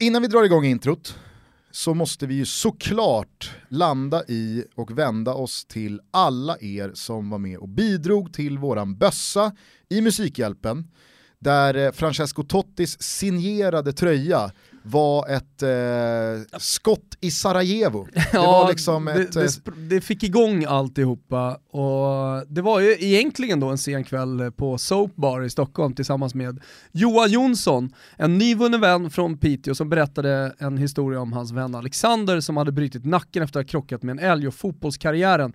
Innan vi drar igång introt så måste vi ju såklart landa i och vända oss till alla er som var med och bidrog till våran bössa i Musikhjälpen där eh, Francesco Tottis signerade tröja var ett eh, skott i Sarajevo. Det ja, var liksom det, ett... det, eh, sp- det fick igång alltihopa och det var ju egentligen då en sen kväll på Soap Bar i Stockholm tillsammans med Johan Jonsson, en nyvunnen vän från Piteå som berättade en historia om hans vän Alexander som hade brutit nacken efter att ha krockat med en älg och fotbollskarriären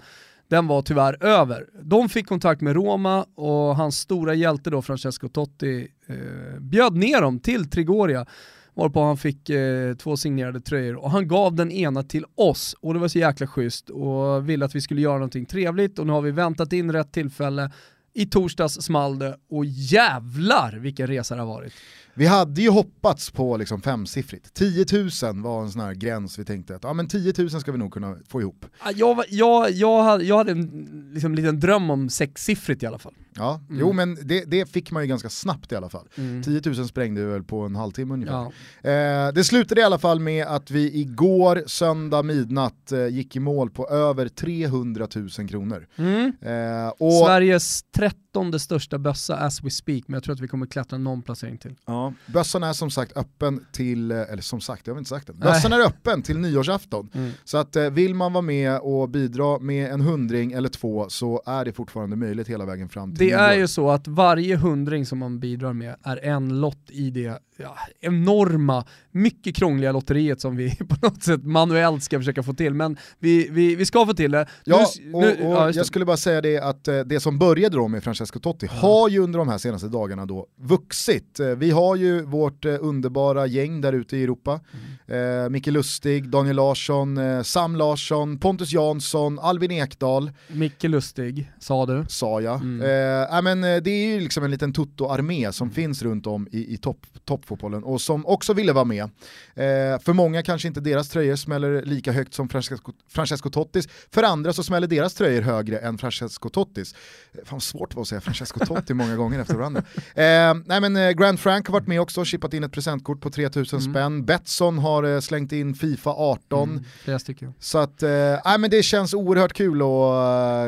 den var tyvärr över. De fick kontakt med Roma och hans stora hjälte då, Francesco Totti, eh, bjöd ner dem till Trigoria varpå han fick eh, två signerade tröjor. Och han gav den ena till oss. Och det var så jäkla schysst. Och ville att vi skulle göra någonting trevligt. Och nu har vi väntat in rätt tillfälle. I torsdags small det. Och jävlar vilken resa det har varit. Vi hade ju hoppats på liksom femsiffrigt. 10 000 var en sån här gräns vi tänkte att ja, men 10 000 ska vi nog kunna få ihop. Jag, jag, jag, hade, jag hade en liksom, liten dröm om sexsiffrigt i alla fall. Ja, Mm. jo men det, det fick man ju ganska snabbt i alla fall. Mm. 10 000 sprängde vi väl på en halvtimme ungefär. Ja. Eh, det slutade i alla fall med att vi igår, söndag midnatt, eh, gick i mål på över 300 000 kronor. Mm. Eh, och, Sveriges trettonde största bössa as we speak, men jag tror att vi kommer klättra någon placering till. ja, bössan är som sagt öppen till, eh, eller som sagt, jag har inte sagt det. Nej. Bössan är öppen till nyårsafton. Mm. Så att eh, vill man vara med och bidra med en hundring eller två så är det fortfarande möjligt hela vägen fram till Det är nyår. ju så att varje hundring som man bidrar med är en lott i det ja, enorma, mycket krångliga lotteriet som vi på något sätt manuellt ska försöka få till. Men vi, vi, vi ska få till det. Ja, Nu- och, nu- och ja, jag skulle bara säga det att eh, det som började då med Francesco Totti har ju under de här senaste dagarna då vuxit. Vi har ju vårt eh, underbara gäng där ute i Europa. Mm. Eh, Micke Lustig, Daniel Larsson, eh, Sam Larsson, Pontus Jansson, Alvin Ekdal, Micke Lustig, sa du. sa jag. Mm. Eh, men, eh, det är ju liksom en liten Toto-armé som finns runt om i, i topp, toppfotbollen och som också ville vara med. Eh, för många kanske inte deras tröjor smäller lika högt som Francesco, Francesco Tottis, för andra så smäller deras tröjor högre än Francesco Tottis. Eh, Fan svårt var att säga Francesco Totti många gånger efter varandra. Nej men Grand Frank har varit med också, chippat in ett presentkort på 3000 Mm. spänn. Betsson har eh, slängt in Fifa 18. Mm, flera stycken. Så att, eh, nej, men det känns oerhört kul att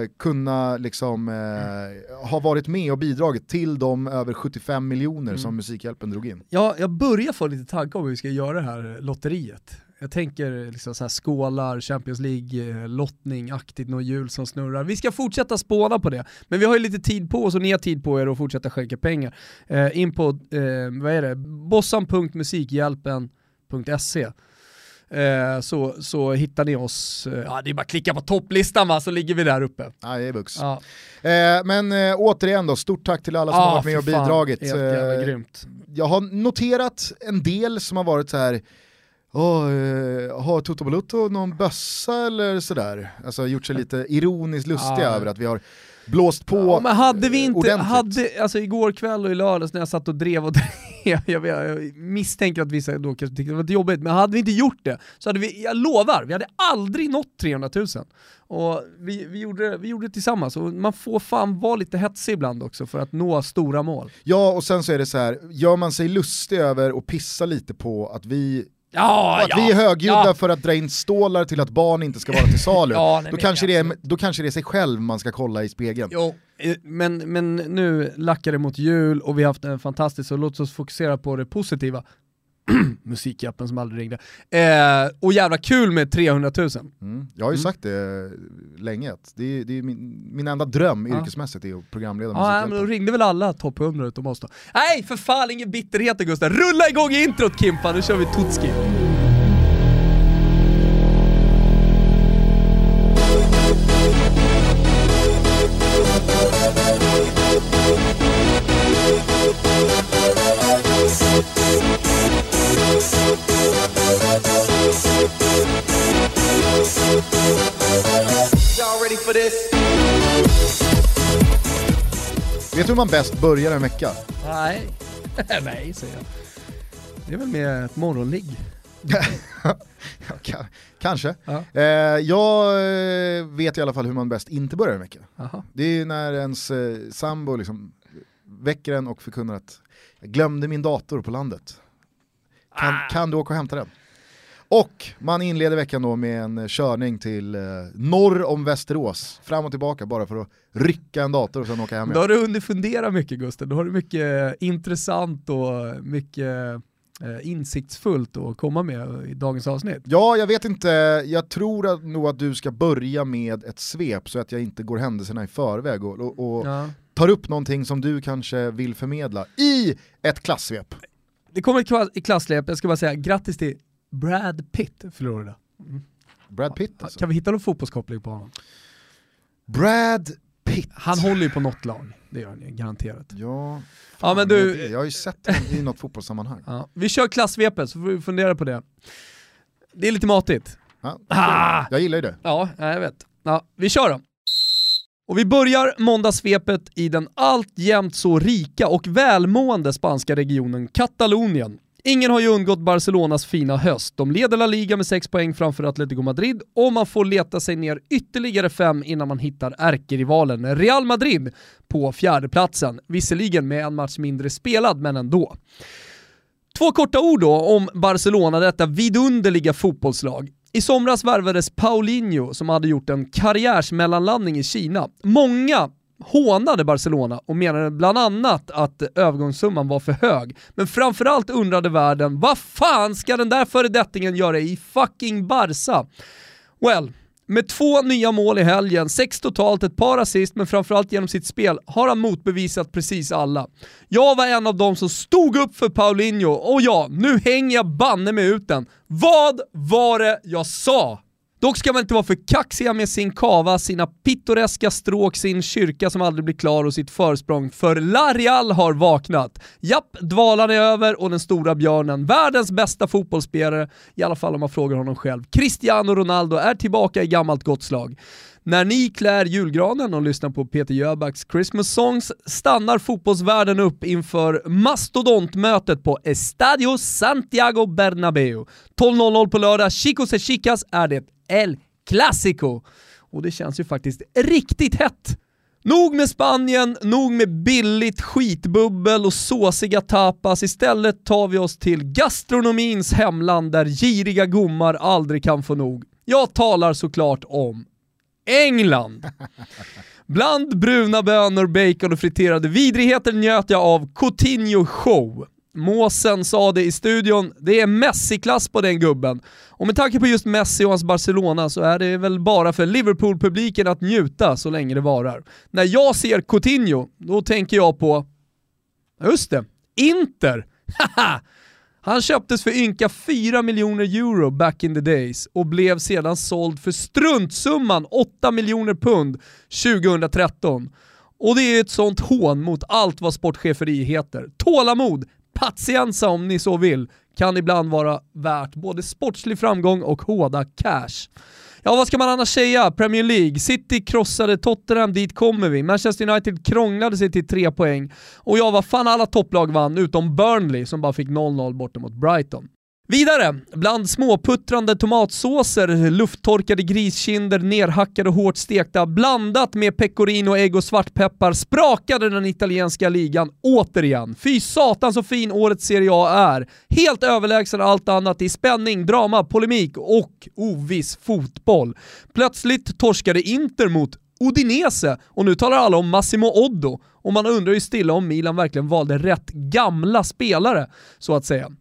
eh, kunna liksom, eh, ha varit med och bidragit till de över 75 miljoner Mm. som Musikhjälpen drog in. Ja, jag börjar få lite tankar om hur vi ska göra det här lotteriet. Jag tänker liksom så här skålar, Champions League, lottning, aktigt, något hjul som snurrar. Vi ska fortsätta spåna på det, men vi har ju lite tid på oss och ni har tid på er att fortsätta skänka pengar. Eh, in på, eh, vad är det, bossan.musikhjälpen.se eh, så, så hittar ni oss, eh, ja det är bara att klicka på topplistan va, så ligger vi där uppe. Nej, det är vux. Ja. Eh, men eh, återigen då, stort tack till alla som har varit med och fan, bidragit. Helt jävla Eh, grymt. jag har noterat en del som har varit så här. Åh, eh, har Toto Balutto någon bössa eller sådär? Alltså gjort sig lite ironiskt lustiga över att vi har blåst på Ja, men hade vi inte, ordentligt. hade, alltså igår kväll och i lördags när jag satt och drev och drev, jag, jag misstänker att vissa då kanske tyckte det var lite jobbigt, men hade vi inte gjort det så hade vi, jag lovar, vi hade aldrig nått 300 000. Och vi, vi, gjorde, det- vi gjorde det tillsammans och man får fan vara lite hetsig ibland också för att nå stora mål. Ja, och sen så är det så här, gör man sig lustig över och pissa lite på att vi Ja, att vi är högljudda för att dra in stålar till att barn inte ska vara till salu, Ja, nej, då, kanske det är, då kanske det är sig själv man ska kolla i spegeln. Jo, eh, men, men nu lackar det mot jul och vi har haft en fantastisk, så låt oss fokusera på det positiva. Musikhjälpen som aldrig ringde. Eh, och jävla kul med 300 000. Mm. Jag har ju Mm. sagt det länge, det är, det är min, min enda dröm Ja. yrkesmässigt är att programleda Ja, men då ringde väl alla topp 100 utom oss då. Nej, för fan ingen bitterhet Gustav. Rulla igång introt Kimpa, nu kör vi Tutski. For this? Vet du hur man bäst börjar en vecka? Nej, nej säger jag. Det är väl med ett morgonligg. Ja, ka- kanske. Ja. Eh, jag eh, vet i alla fall hur man bäst inte börjar en vecka. Jaha. Det är när ens eh, sambo liksom väcker en och förkunnar att jag glömde min dator på landet. Kan, Ah. kan du åka och hämta den? Och man inleder veckan då med en körning till eh, norr om Västerås, fram och tillbaka bara för att rycka en dator och sen åka hem Då igen. har du hunnit fundera mycket Gusten, då har du mycket intressant och mycket eh, insiktsfullt att komma med i dagens avsnitt. Ja, jag vet inte, jag tror att, nog att du ska börja med ett svep så att jag inte går händelserna i förväg och, och, och Ja. tar upp någonting som du kanske vill förmedla i ett klassvep. Det kommer ett klasslep, jag ska bara säga grattis till Brad Pitt, Florida. Brad Pitt alltså. Kan vi hitta någon fotbollskoppling på honom? Brad Pitt. Han håller ju på något lag, det gör han ju garanterat. Ja, Ja, men du- jag har ju sett honom i något fotbollssammanhang. Ja. Vi kör klassvepet så får vi fundera på det. Det är lite matigt. Ja, Ah! Jag gillar ju det. Ja, ja, jag vet. Ja, vi kör då. Och vi börjar måndagssvepet i den alltjämt så rika och välmående spanska regionen Katalonien. Ingen har ju undgått Barcelonas fina höst. De leder La Liga med 6 poäng framför Atletico Madrid och man får leta sig ner ytterligare 5 innan man hittar ärkerivalen Real Madrid på fjärdeplatsen. Visserligen med en match mindre spelad, men ändå. Två korta ord då om Barcelona, detta vidunderliga fotbollslag. I somras värvades Paulinho som hade gjort en karriärsmellanlandning i Kina. Många hånade Barcelona och menade bland annat att övergångssumman var för hög. Men framförallt undrade världen, vad fan ska den där föredettingen göra i fucking Barca? Well, med två nya mål i helgen, sex totalt, ett par assist, men framförallt genom sitt spel har han motbevisat precis alla. Jag var en av dem som stod upp för Paulinho och ja, nu hänger jag banne mig ut den. Vad var det jag sa? Dock ska man inte vara för kaxiga med sin kava, sina pittoreska stråk, sin kyrka som aldrig blir klar och sitt försprång, för Larial har vaknat. Japp, dvalan är över och den stora björnen, världens bästa fotbollsspelare, i alla fall om man frågar honom själv, Cristiano Ronaldo är tillbaka i gammalt gott slag. När ni klär julgranen och lyssnar på Peter Jöbacks Christmas songs stannar fotbollsvärlden upp inför mastodontmötet på Estadio Santiago Bernabéu. 12.00 på lördag, chicos e chicas är det El Clasico. Och det känns ju faktiskt riktigt hett. Nog med Spanien, nog med billigt skitbubbel och såsiga tapas. Istället tar vi oss till gastronomins hemland där giriga gommar aldrig kan få nog. Jag talar såklart om England. Bland bruna bönor, bacon och friterade vidrigheter njöt jag av Coutinho show. Måsen sa det i studion, det är Messi-klass på den gubben. Och med tanke på just Messi och hans Barcelona så är det väl bara för Liverpool-publiken att njuta så länge det varar. När jag ser Coutinho, då tänker jag på, just det, Inter. Haha! Han köptes för ynka 4 miljoner euro back in the days och blev sedan såld för struntsumman 8 miljoner pund 2013. Och det är ett sånt hån mot allt vad sportcheferi heter. Tålamod, patiensa om ni så vill, kan ibland vara värt både sportslig framgång och hårda cash. Ja, vad ska man annars säga? Premier League. City krossade Tottenham, dit kommer vi. Manchester United krånglade sig till tre poäng. Och ja, vad fan alla topplag vann, utom Burnley som bara fick 0-0 borta mot Brighton. Vidare, bland småputtrande tomatsåser, lufttorkade griskinder, nerhackade och hårt stekta, blandat med pecorino, ägg och svartpeppar, sprakade den italienska ligan återigen. Fy satan så fin årets Serie A är. Helt överlägsen allt annat i spänning, drama, polemik och oviss fotboll. Plötsligt torskade Inter mot Udinese och nu talar alla om Massimo Oddo och man undrar ju stilla om Milan verkligen valde rätt gamla spelare, så att säga.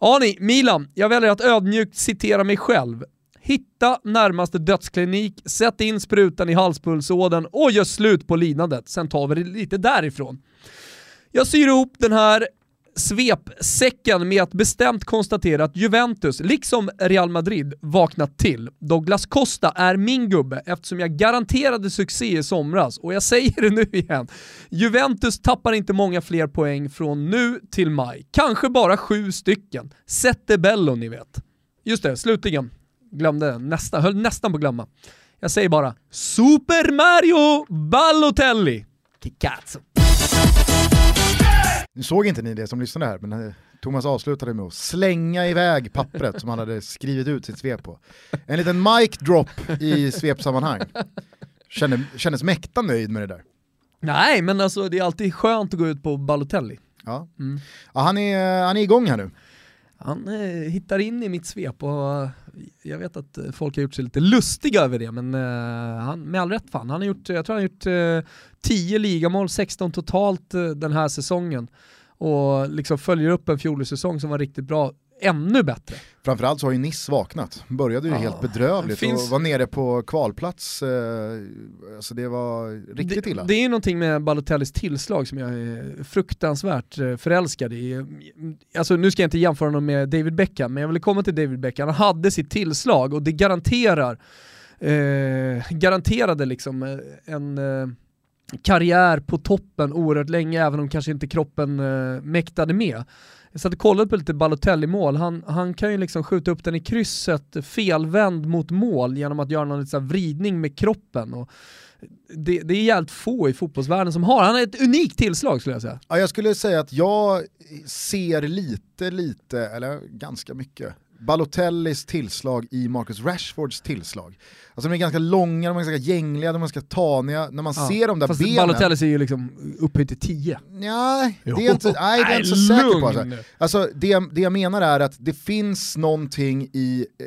Ja ni, Milan, jag väljer att ödmjukt citera mig själv. Hitta närmaste dödsklinik, sätt in sprutan i halspulsådern och gör slut på lidandet. Sen tar vi det lite därifrån. Jag syr ihop den här svepsäcken med att bestämt konstatera att Juventus, liksom Real Madrid, vaknat till. Douglas Costa är min gubbe eftersom jag garanterade succé i somras och jag säger det nu igen. Juventus tappar inte många fler poäng från nu till maj. Kanske bara sju stycken. Sette bello ni vet. Just det, slutligen. Glömde nästan, höll nästan på att glömma. Jag säger bara Super Mario Balotelli. Kikazzo. Nu såg inte ni det som lyssnade här, men eh, Thomas avslutade med att slänga iväg pappret som han hade skrivit ut sitt svep på. En liten mic drop i svepsammanhang. Kände, kändes mäkta nöjd med det där. Nej, men alltså det är alltid skönt att gå ut på Balotelli. Ja. Mm. Ja, han, är, han är igång här nu han eh, hittar in i mitt svep och eh, jag vet att eh, folk har gjort sig lite lustiga över det men eh, han, med all rätt fan, han har gjort, jag tror han har gjort eh, 10 ligamål, 16 totalt eh, den här säsongen. Och liksom följer upp en fjolårssäsong som var riktigt bra ännu bättre. Framförallt så har ju Niss vaknat, började ju Ja, helt bedrövligt finns- och var nere på kvalplats, eh, alltså det var riktigt det, illa. Det är ju någonting med Balotellis tillslag som jag är fruktansvärt eh, förälskad i. Alltså nu ska jag inte jämföra honom med David Beckham, men jag vill komma till David Beckham. Han hade sitt tillslag och det garanterar, eh, garanterade liksom eh, en eh, karriär på toppen oerhört länge, även om kanske inte kroppen eh, mäktade med. Jag satt och kollade på lite Balotelli-mål, han, han kan ju liksom skjuta upp den i krysset felvänd mot mål genom att göra någon liten så vridning med kroppen. Och det, det är jävligt få i fotbollsvärlden som har, han har ett unikt tillslag skulle jag säga. Ja, jag skulle säga att jag ser lite, lite, eller ganska mycket, Balotellis tillslag i Marcus Rashfords tillslag. Alltså de är ganska långa, de är ganska gängliga, de är ganska taniga. När man Ja, ser de där Fast benen... Balotelli är ju liksom upphöjt till 10. Nej, det är inte, nej, det är inte så säker på. Alltså. Alltså, det, det jag menar är att det finns någonting i eh,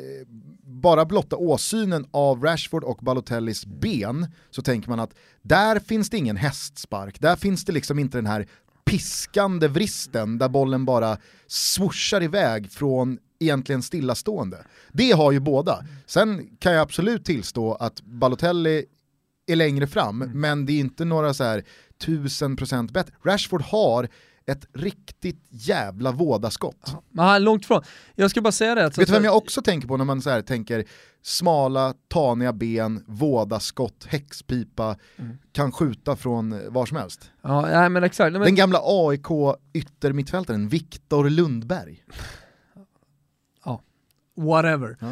bara blotta åsynen av Rashford och Balotellis ben så tänker man att där finns det ingen hästspark, där finns det liksom inte den här piskande vristen där bollen bara swooshar iväg från egentligen stillastående. Det har ju båda. Sen kan jag absolut tillstå att Balotelli är längre fram, men det är inte några så här tusen procent bättre. Rashford har ett riktigt jävla vådaskott. Är långt ifrån. Jag ska bara säga det. Vet du vem jag också tänker på när man så här tänker smala, taniga ben, vådaskott, häxpipa, kan skjuta från var som helst? Ja, nej, men exakt. Nej, men, Den gamla AIK yttermittfältaren Viktor Lundberg. Whatever. Ja.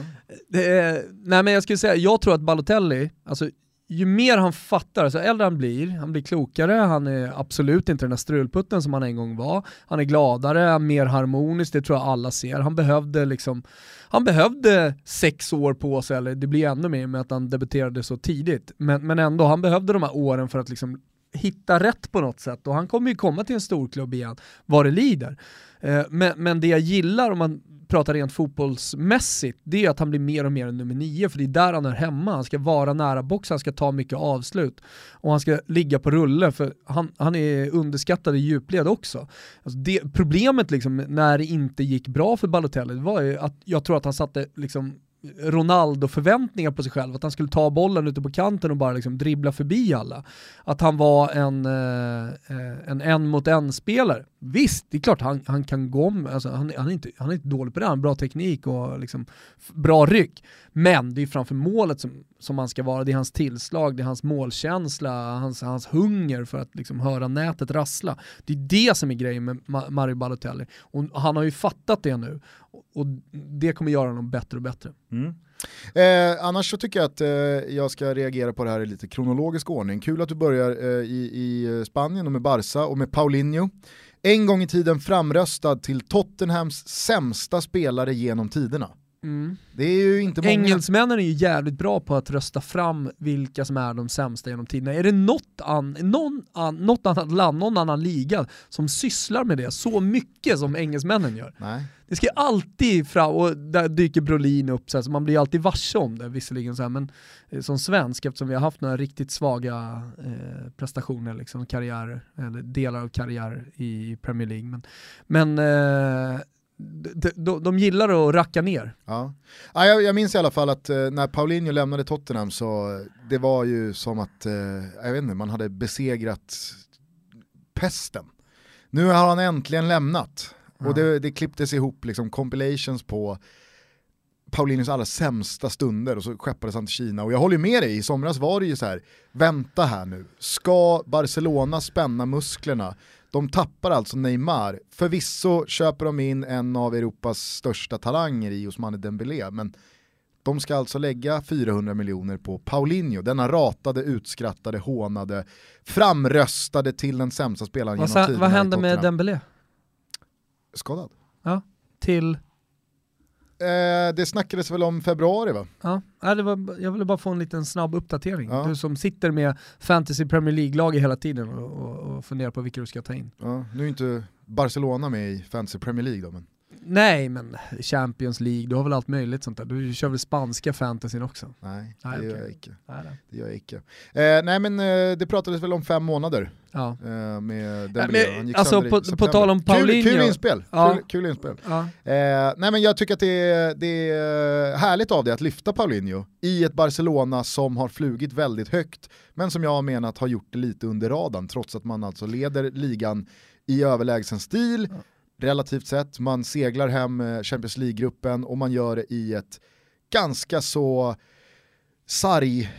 Är, nej men jag skulle säga, jag tror att Balotelli, alltså ju mer han fattar, så äldre han blir, han blir klokare, han är absolut inte den där strulputten som han en gång var. Han är gladare, mer harmonisk, det tror jag alla ser. Han behövde liksom, han behövde sex år på sig, eller det blir ännu mer med att han debuterade så tidigt. Men, men ändå, han behövde de här åren för att liksom hitta rätt på något sätt och han kommer ju komma till en storklubb igen, vad det lider. Eh, men, men det jag gillar om man pratar rent fotbollsmässigt, det är att han blir mer och mer en nummer nio, för det är där han är hemma. Han ska vara nära boxen, han ska ta mycket avslut och han ska ligga på rulle, för han, han är underskattad i djupled också. Alltså det, problemet liksom, när det inte gick bra för Balotelli var ju att jag tror att han satte liksom Ronaldo-förväntningar på sig själv, att han skulle ta bollen ute på kanten och bara liksom dribbla förbi alla. Att han var en eh, eh, en, en mot en-spelare. Visst, det är klart han, han kan gå om, alltså, han, han, är inte, han är inte dålig på det, han har bra teknik och liksom, bra ryck. Men det är framför målet som, som han ska vara, det är hans tillslag, det är hans målkänsla, hans, hans hunger för att liksom höra nätet rassla. Det är det som är grejen med Mario Balotelli. Och han har ju fattat det nu. Och- det kommer göra honom bättre och bättre. Mm. Eh, annars så tycker jag att eh, jag ska reagera på det här i lite kronologisk ordning. Kul att du börjar eh, i, i eh, Spanien och med Barca och med Paulinho. En gång i tiden framröstad till Tottenhams sämsta spelare genom tiderna. Det är ju inte många. Engelsmännen är ju jävligt bra på att rösta fram vilka som är de sämsta genom tiderna. Är det något, an, någon an, något annat land, någon annan liga som sysslar med det så mycket som engelsmännen gör? Nej. Det ska ju alltid fram, och där dyker Brolin upp så, här, så man blir alltid varse om det visserligen så här, men eh, som svensk eftersom vi har haft några riktigt svaga eh, prestationer, liksom karriärer, eller delar av karriär i Premier League. Men, men eh, de, de, de gillar att racka ner. Ja. Ja, jag, jag minns i alla fall att eh, när Paulinho lämnade Tottenham så eh, det var ju som att, eh, jag vet inte, man hade besegrat pesten. Nu har han äntligen lämnat och det, det klipptes ihop liksom compilations på Paulinhos allra sämsta stunder och så skeppades han till Kina. Och jag håller med dig, i somras var det ju så här, vänta här nu, ska Barcelona spänna musklerna? De tappar alltså Neymar, förvisso köper de in en av Europas största talanger i Ousmane Dembélé, men de ska alltså lägga 400 miljoner på Paulinho, denna ratade, utskrattade, hånade, framröstade till den sämsta spelaren Vad, genom tiderna vad i hände med. Dembélé? Skadad? Ja, till... Eh, det snackades väl om februari va? Ja, ja, det var, jag ville bara få en liten snabb uppdatering. Ja. Du som sitter med Fantasy Premier League-lag hela tiden och, och, och funderar på vilka du ska ta in. Ja, nu är inte Barcelona med i Fantasy Premier League då, men Nej, men Champions League, du har väl allt möjligt sånt där. Du kör väl spanska fantasyn också? Nej, det nej, gör okay. jag icke. Nej, det gör jag icke. Eh, nej men eh, det pratades väl om fem månader ja. eh, med Dembélé. Ja, men, alltså på, på, tal om Paulinho. Kul, kul inspel. Ja. Kul, kul inspel. Ja. Eh, nej men jag tycker att det är, det är härligt av det att lyfta Paulinho i ett Barcelona som har flugit väldigt högt, men som jag har menat har gjort det lite under radarn, trots att man alltså leder ligan i överlägsen stil. Relativt sett. Man seglar hem eh, Champions League-gruppen och man gör det i ett ganska så sarg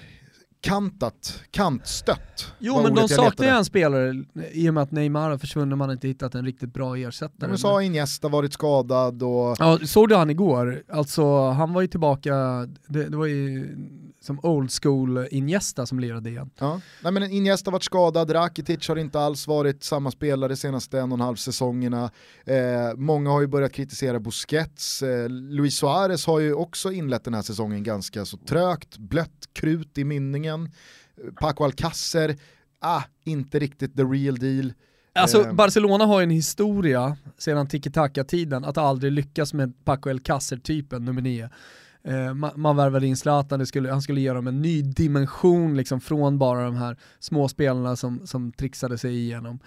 kantat, kantstött. Jo men de saknar ju en spelare i och med att Neymar har försvunnit man inte hittat en riktigt bra ersättare. Men sa Iniesta varit skadad och... Ja, såg du han igår? Alltså han var ju tillbaka, det, det var ju som old school Iniesta som lirade igen. Ja. Nej, men Iniesta har varit skadad, Rakitic har inte alls varit samma spelare de senaste en och en halv säsongerna. Eh, många har ju börjat kritisera Busquets, eh, Luis Suarez har ju också inlett den här säsongen ganska så trögt, blött krut i mynningen. Paco Alcacer, ah, inte riktigt the real deal. Alltså eh. Barcelona har ju en historia sedan tiki-taka-tiden att aldrig lyckas med Paco Alcacer-typen, nummer nio. Eh, man, man värvade in Zlatan, skulle, han skulle ge dem en ny dimension liksom, från bara de här små spelarna som, som trixade sig igenom.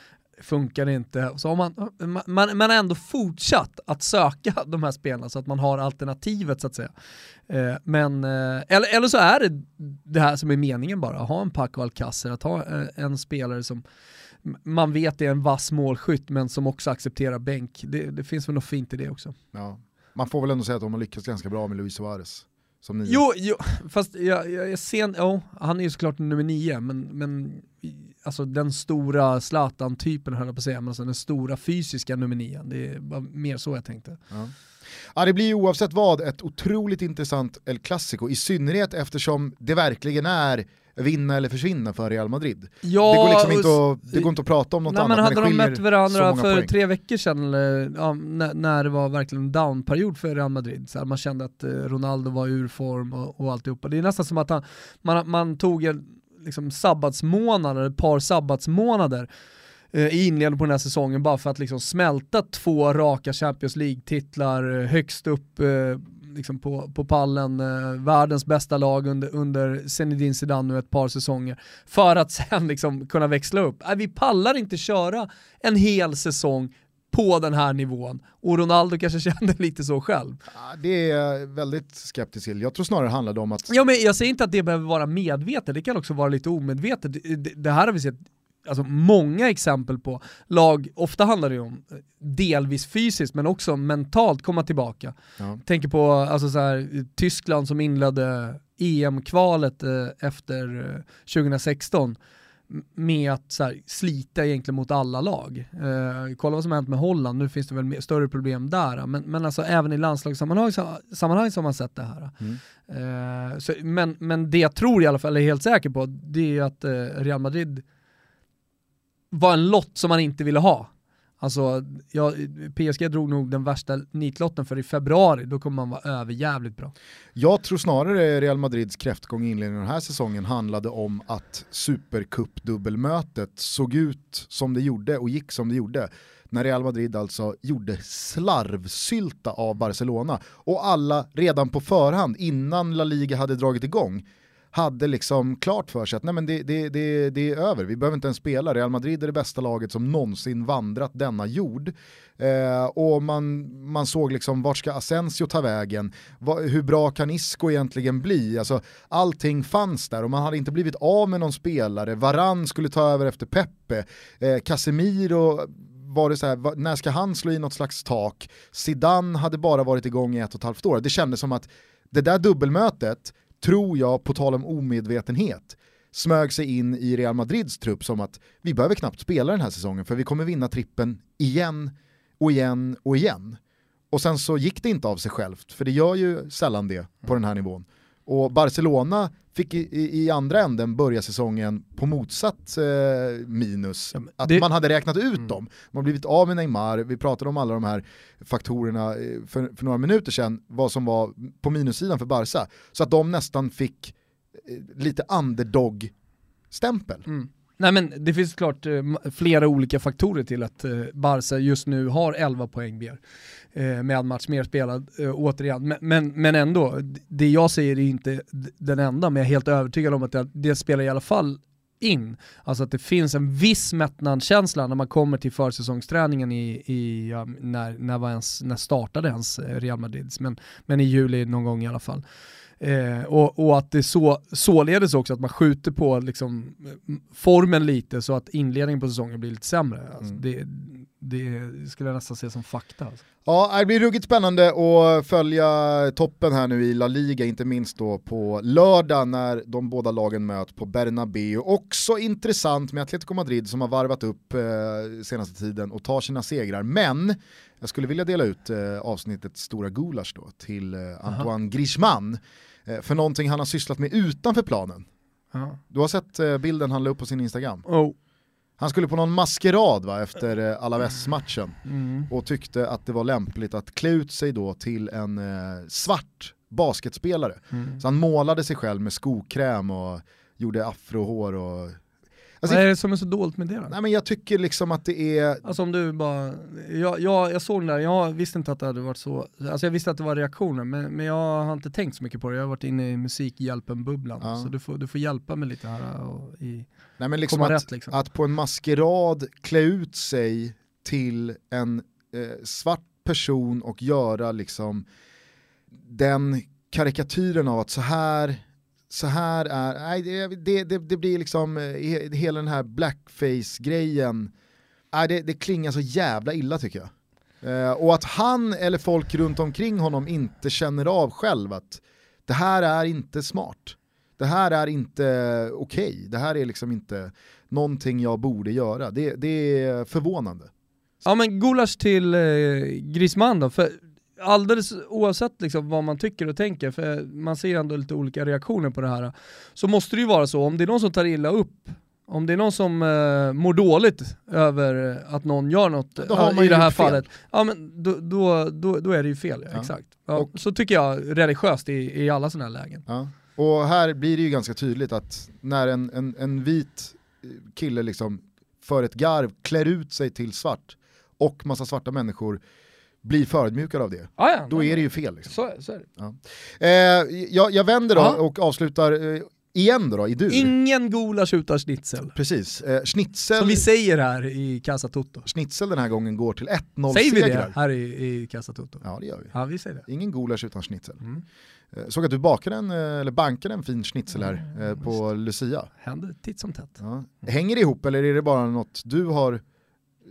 Funkar inte. Så har man, man, man har ändå fortsatt att söka de här spelarna så att man har alternativet så att säga. Eh, men, eh, eller, eller så är det det här som är meningen bara, att ha en Paco Alcacer, att ha eh, en spelare som man vet är en vass målskytt men som också accepterar bänk. Det, det finns väl något fint i det också. Ja, man får väl ändå säga att de har lyckats ganska bra med Luis Suarez. Som nio. Jo, jo, fast jag, jag, jag ser, oh, han är ju såklart nummer nio, men, men alltså den stora Zlatan-typen höll jag på att säga, men alltså den stora fysiska nummer nio, det är mer så jag tänkte. Ja. Ja, det blir ju oavsett vad ett otroligt intressant El Clasico, i synnerhet eftersom det verkligen är vinna eller försvinna för Real Madrid. Ja, det, går liksom inte att, det går inte att prata om något nej, annat. Men hade de mött varandra för poäng. tre veckor sedan, ja, när, när, det var verkligen en downperiod för Real Madrid, så här, man kände att eh, Ronaldo var ur form och, och alltihopa. Det är nästan som att han, man, man tog en liksom, sabbatsmånad, ett par sabbatsmånader eh, i inledningen på den här säsongen bara för att liksom smälta två raka Champions League-titlar eh, högst upp liksom på, på pallen, eh, världens bästa lag under, under Zinedine Zidane nu ett par säsonger, för att sen liksom kunna växla upp. Äh, vi pallar inte köra en hel säsong på den här nivån. Och Ronaldo kanske kände lite så själv. Det är jag väldigt skeptisk till. Jag tror snarare det handlade om att... Ja, men jag säger inte att det behöver vara medvetet, det kan också vara lite omedvetet. Det här har vi sett alltså många exempel på lag, ofta handlar det om eh, delvis fysiskt men också mentalt komma tillbaka. Ja. Tänker på alltså så här, Tyskland som inledde EM-kvalet eh, efter eh, 2016 med att så här, slita egentligen mot alla lag. Eh, kolla vad som har hänt med Holland, nu finns det väl mer, större problem där, men, men alltså även i landslagssammanhang sammanhang så har man sett det här. Mm. Eh, så, men, men det jag tror i alla fall, eller är helt säker på, det är att eh, Real Madrid var en lott som man inte ville ha. Alltså, ja, PSG drog nog den värsta nitlotten för i februari, då kommer man vara överjävligt bra. Jag tror snarare Real Madrids kräftgång i inledningen av den här säsongen handlade om att Supercup-dubbelmötet såg ut som det gjorde och gick som det gjorde. När Real Madrid alltså gjorde slarvsylta av Barcelona och alla redan på förhand, innan La Liga hade dragit igång, hade liksom klart för sig att nej men det, det, det, det är över, vi behöver inte ens spela, Real Madrid är det bästa laget som någonsin vandrat denna jord. Eh, och man, man såg liksom vart ska Asensio ta vägen, Va, hur bra kan Isco egentligen bli? Alltså, allting fanns där och man hade inte blivit av med någon spelare, Varann skulle ta över efter Pepe eh, Casemiro var det så här, när ska han slå i något slags tak? Zidane hade bara varit igång i ett och ett halvt år. Det kändes som att det där dubbelmötet tror jag, på tal om omedvetenhet, smög sig in i Real Madrids trupp som att vi behöver knappt spela den här säsongen för vi kommer vinna trippen igen och igen och igen. Och sen så gick det inte av sig självt, för det gör ju sällan det på den här nivån. Och Barcelona fick i, i andra änden börja säsongen på motsatt eh, minus. Ja, att det... man hade räknat ut mm. dem. Man har blivit av med Neymar, vi pratade om alla de här faktorerna eh, för, för några minuter sedan, vad som var på minussidan för Barca. Så att de nästan fick eh, lite underdog-stämpel. Mm. Nej men det finns klart eh, flera olika faktorer till att eh, Barca just nu har 11 poäng mer. Eh, med en match mer spelad återigen. Men, men, men, ändå, det jag säger är inte den enda, men jag är helt övertygad om att det, det spelar i alla fall in. Alltså att det finns en viss mättnadskänsla när man kommer till försäsongsträningen i, i när, när, var ens, när startade ens Real Madrid, men, men i juli någon gång i alla fall. Eh, och, och, att det så, således också att man skjuter på liksom, formen lite så att inledningen på säsongen blir lite sämre. Alltså mm. det, det skulle jag nästan se som fakta. Alltså. Ja, det blir ruggigt spännande att följa toppen här nu i La Liga, inte minst då på lördag när de båda lagen möts på Bernabéu. Också intressant med Atletico Madrid som har varvat upp eh, senaste tiden och tar sina segrar. Men jag skulle vilja dela ut eh, avsnittets stora gulasch då till eh, Antoine Aha. Griezmann för någonting han har sysslat med utanför planen. Aha. Du har sett eh, bilden han la upp på sin Instagram? Oh. Han skulle på någon maskerad va, efter eh, Alaves-matchen mm. och tyckte att det var lämpligt att klä ut sig då till en eh, svart basketspelare. Mm. Så han målade sig själv med skokräm och gjorde afrohår och Alltså, Vad är det som är så dåligt med det då? Nej men jag tycker liksom att det är... Alltså om du bara, jag, jag, jag såg den där, jag visste inte att det hade varit så, alltså jag visste att det var reaktioner men, men jag har inte tänkt så mycket på det, jag har varit inne i musikhjälpen-bubblan ja. så du får, du får hjälpa mig lite här och i, Nej men liksom att, rätt, liksom. att på en maskerad klä ut sig till en eh, svart person och göra liksom den karikatyren av att så här så här är, nej, det, det, det blir liksom, eh, hela den här blackface-grejen, nej, det, det klingar så jävla illa tycker jag. Eh, och att han eller folk runt omkring honom inte känner av själv att det här är inte smart. Det här är inte okej, okay. det här är liksom inte någonting jag borde göra. Det, det är förvånande. Ja men gulasch till eh, Griezmann då, för alldeles oavsett liksom vad man tycker och tänker, för man ser ändå lite olika reaktioner på det här, så måste det ju vara så, om det är någon som tar illa upp, om det är någon som uh, mår dåligt över att någon gör något uh, i det här fallet, ja men då, då, då, då, är det ju fel, ja. exakt. Ja, och, så tycker jag religiöst i, i alla sådana här lägen. Ja. Och här blir det ju ganska tydligt att när en, en, en vit kille liksom för ett garv klär ut sig till svart och massa svarta människor blir förödmjukad av det, ah, ja, då är det ju fel. Liksom. Så, så ja. eh, jag, jag, vänder då ah. och avslutar eh, igen då, i du. Ingen gulasch utan schnitzel. Precis, eh, schnitzel. Som vi säger här i Casa Toto. Schnitzel den här gången går till 1-0 segrar. Säger vi det här i, i Casa Toto? Ja det gör vi. Ja, vi säger det. Ingen gulasch utan schnitzel. Mm. Eh, såg att du bakade en, eh, eller bankade en fin schnitzel här mm, på Lucia. Händer titt som tätt. Ja. Hänger det ihop eller är det bara något du har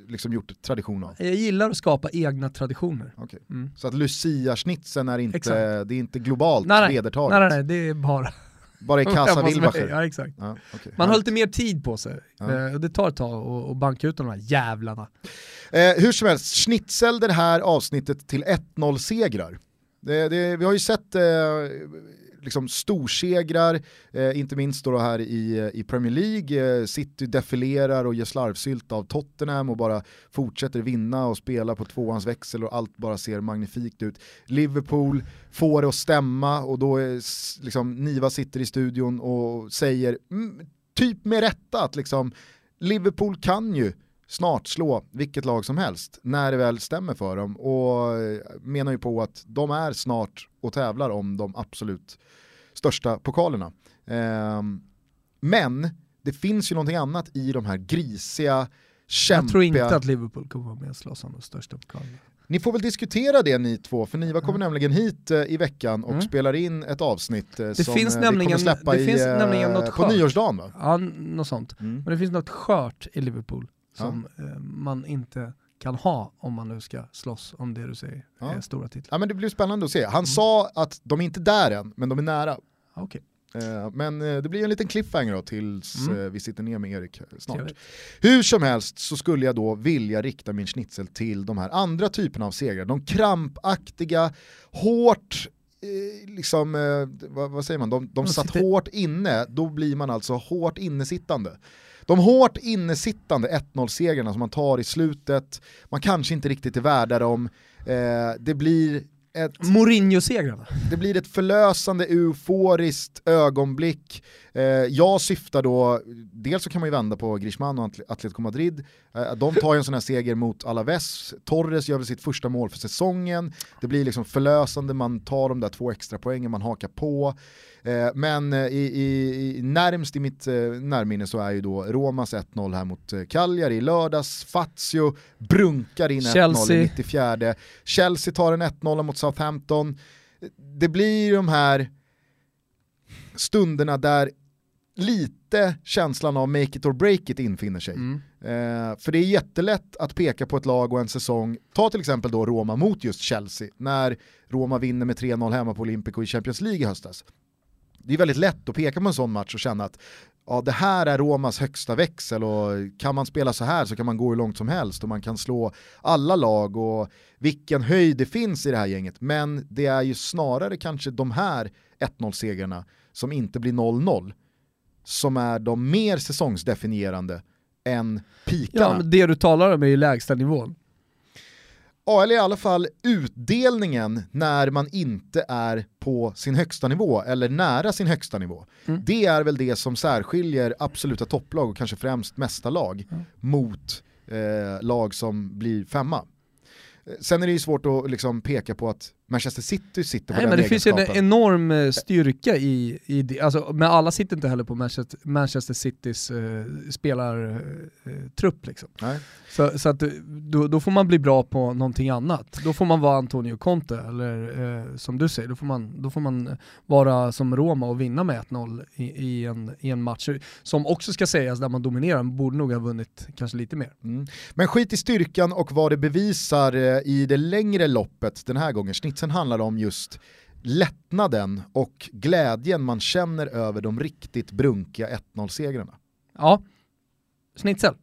liksom gjort tradition av? Jag gillar att skapa egna traditioner. Okay. Mm. Så att Lucia-schnitzeln är inte, det är inte globalt nej, nej. vedertaget? Nej, nej, nej, det är bara bara i Casa Wilbacher? Ja exakt. Ja, okay. Man har lite mer tid på sig. Ja. Eh, det tar ett tag att banka ut de här jävlarna. Eh, hur som helst, schnitzel det här avsnittet till 1-0 segrar. Det, det, vi har ju sett eh, liksom storsegrar, eh, inte minst då här i, i Premier League. Eh, City defilerar och ger slarvsylt av Tottenham och bara fortsätter vinna och spela på tvåans växel och allt bara ser magnifikt ut. Liverpool får det att stämma och då eh, är liksom, Niva sitter i studion och säger, mm, typ med rätta, att liksom, Liverpool kan ju snart slå vilket lag som helst när det väl stämmer för dem och eh, menar ju på att de är snart och tävlar om de absolut största pokalerna. Um, men det finns ju någonting annat i de här grisiga, kämpiga... Jag tror inte att Liverpool kommer vara med och slåss om de största pokalerna. Ni får väl diskutera det ni två, för Niva kommer mm. nämligen hit uh, i veckan och mm. spelar in ett avsnitt uh, det som finns uh, nämligen, vi kommer släppa det i, finns nämligen något på nyårsdagen va? Ja, något sånt. Mm. Men det finns något skört i Liverpool som ja. man inte kan ha om man nu ska slåss om det du säger ja. är stora titlar. Ja men det blir spännande att se. Han mm. sa att de är inte där än, men de är nära. Okay. Eh, men eh, det blir en liten cliffhanger då tills mm. Eh, vi sitter ner med Erik snart. Hur som helst så skulle jag då vilja rikta min schnitzel till de här andra typerna av segrar. De krampaktiga, hårt liksom, vad, vad, säger man, de, de satt hårt inne, då blir man alltså hårt innesittande. De hårt innesittande 1-0-segrarna som man tar i slutet, man kanske inte riktigt är värda dem, eh, det blir ett... Mourinho-segrarna. Det blir ett förlösande euforiskt ögonblick. Eh, jag syftar då, dels så kan man ju vända på Griezmann och Atletico Madrid, eh, de tar ju en sån här seger mot Alaves, Torres gör väl sitt första mål för säsongen, det blir liksom förlösande, man tar de där två extra poängen, man hakar på. Eh, men i, i, närmst i mitt eh, närminne så är ju då Romas 1-0 här mot Cagliari i lördags, Fazio brunkar in 1-0 i 94. Chelsea tar en 1-0 mot Southampton. Det blir de här stunderna där lite känslan av make it or break it infinner sig. Mm. Eh, för det är jättelätt att peka på ett lag och en säsong, ta till exempel då Roma mot just Chelsea, när Roma vinner med 3-0 hemma på Olympico i Champions League i höstas. Det är väldigt lätt att peka på en sån match och känna att ja, det här är Romas högsta växel och kan man spela så här så kan man gå hur långt som helst och man kan slå alla lag och vilken höjd det finns i det här gänget. Men det är ju snarare kanske de här 1-0-segrarna som inte blir 0-0 som är de mer säsongsdefinierande än pikarna. Ja, det du talar om är ju lägsta nivån. Ja, eller i alla fall utdelningen när man inte är på sin högsta nivå eller nära sin högsta nivå. Mm. Det är väl det som särskiljer absoluta topplag och kanske främst mästarlag mm. mot eh, lag som blir femma. Sen är det ju svårt att liksom peka på att Manchester City sitter på Nej, den men Det finns ju en enorm eh, styrka i, i det, alltså, men alla sitter inte heller på Manchester, Manchester Citys uh, spelartrupp. Uh, liksom. Så, så att då, då, får man bli bra på någonting annat. Då får man vara Antonio Conte, eller uh, som du säger, då får, man, då får man vara som Roma och vinna med 1-0 i, i, en, i en match. Som också ska sägas, där man dominerar, man borde nog ha vunnit kanske lite mer. Mm. Men skit i styrkan och vad det bevisar i det längre loppet den här gången. Snitt Sen handlar det om just lättnaden och glädjen man känner över de riktigt brunkiga 1-0-segrarna. Ja, snitsel.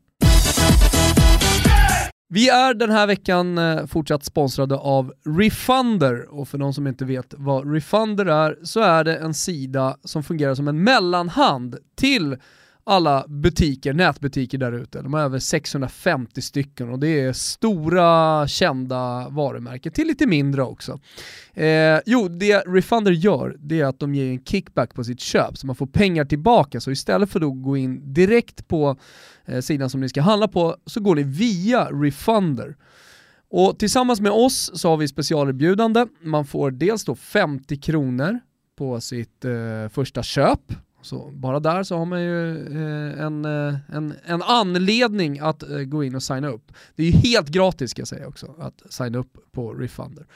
Vi är den här veckan eh, fortsatt sponsrade av Refunder och för de som inte vet vad Refunder är så är det en sida som fungerar som en mellanhand till alla butiker, nätbutiker där ute. De har över 650 stycken och det är stora kända varumärken till lite mindre också. Eh, jo, det Refunder gör det är att de ger en kickback på sitt köp så man får pengar tillbaka. Så istället för att gå in direkt på eh, sidan som ni ska handla på så går ni via Refunder. Och tillsammans med oss så har vi specialerbjudande. Man får dels då 50 kronor på sitt eh, första köp så bara där så har man ju eh, en, eh, en, en anledning att eh, gå in och signa upp. Det är ju helt gratis ska jag säga också att signa upp på Refunder.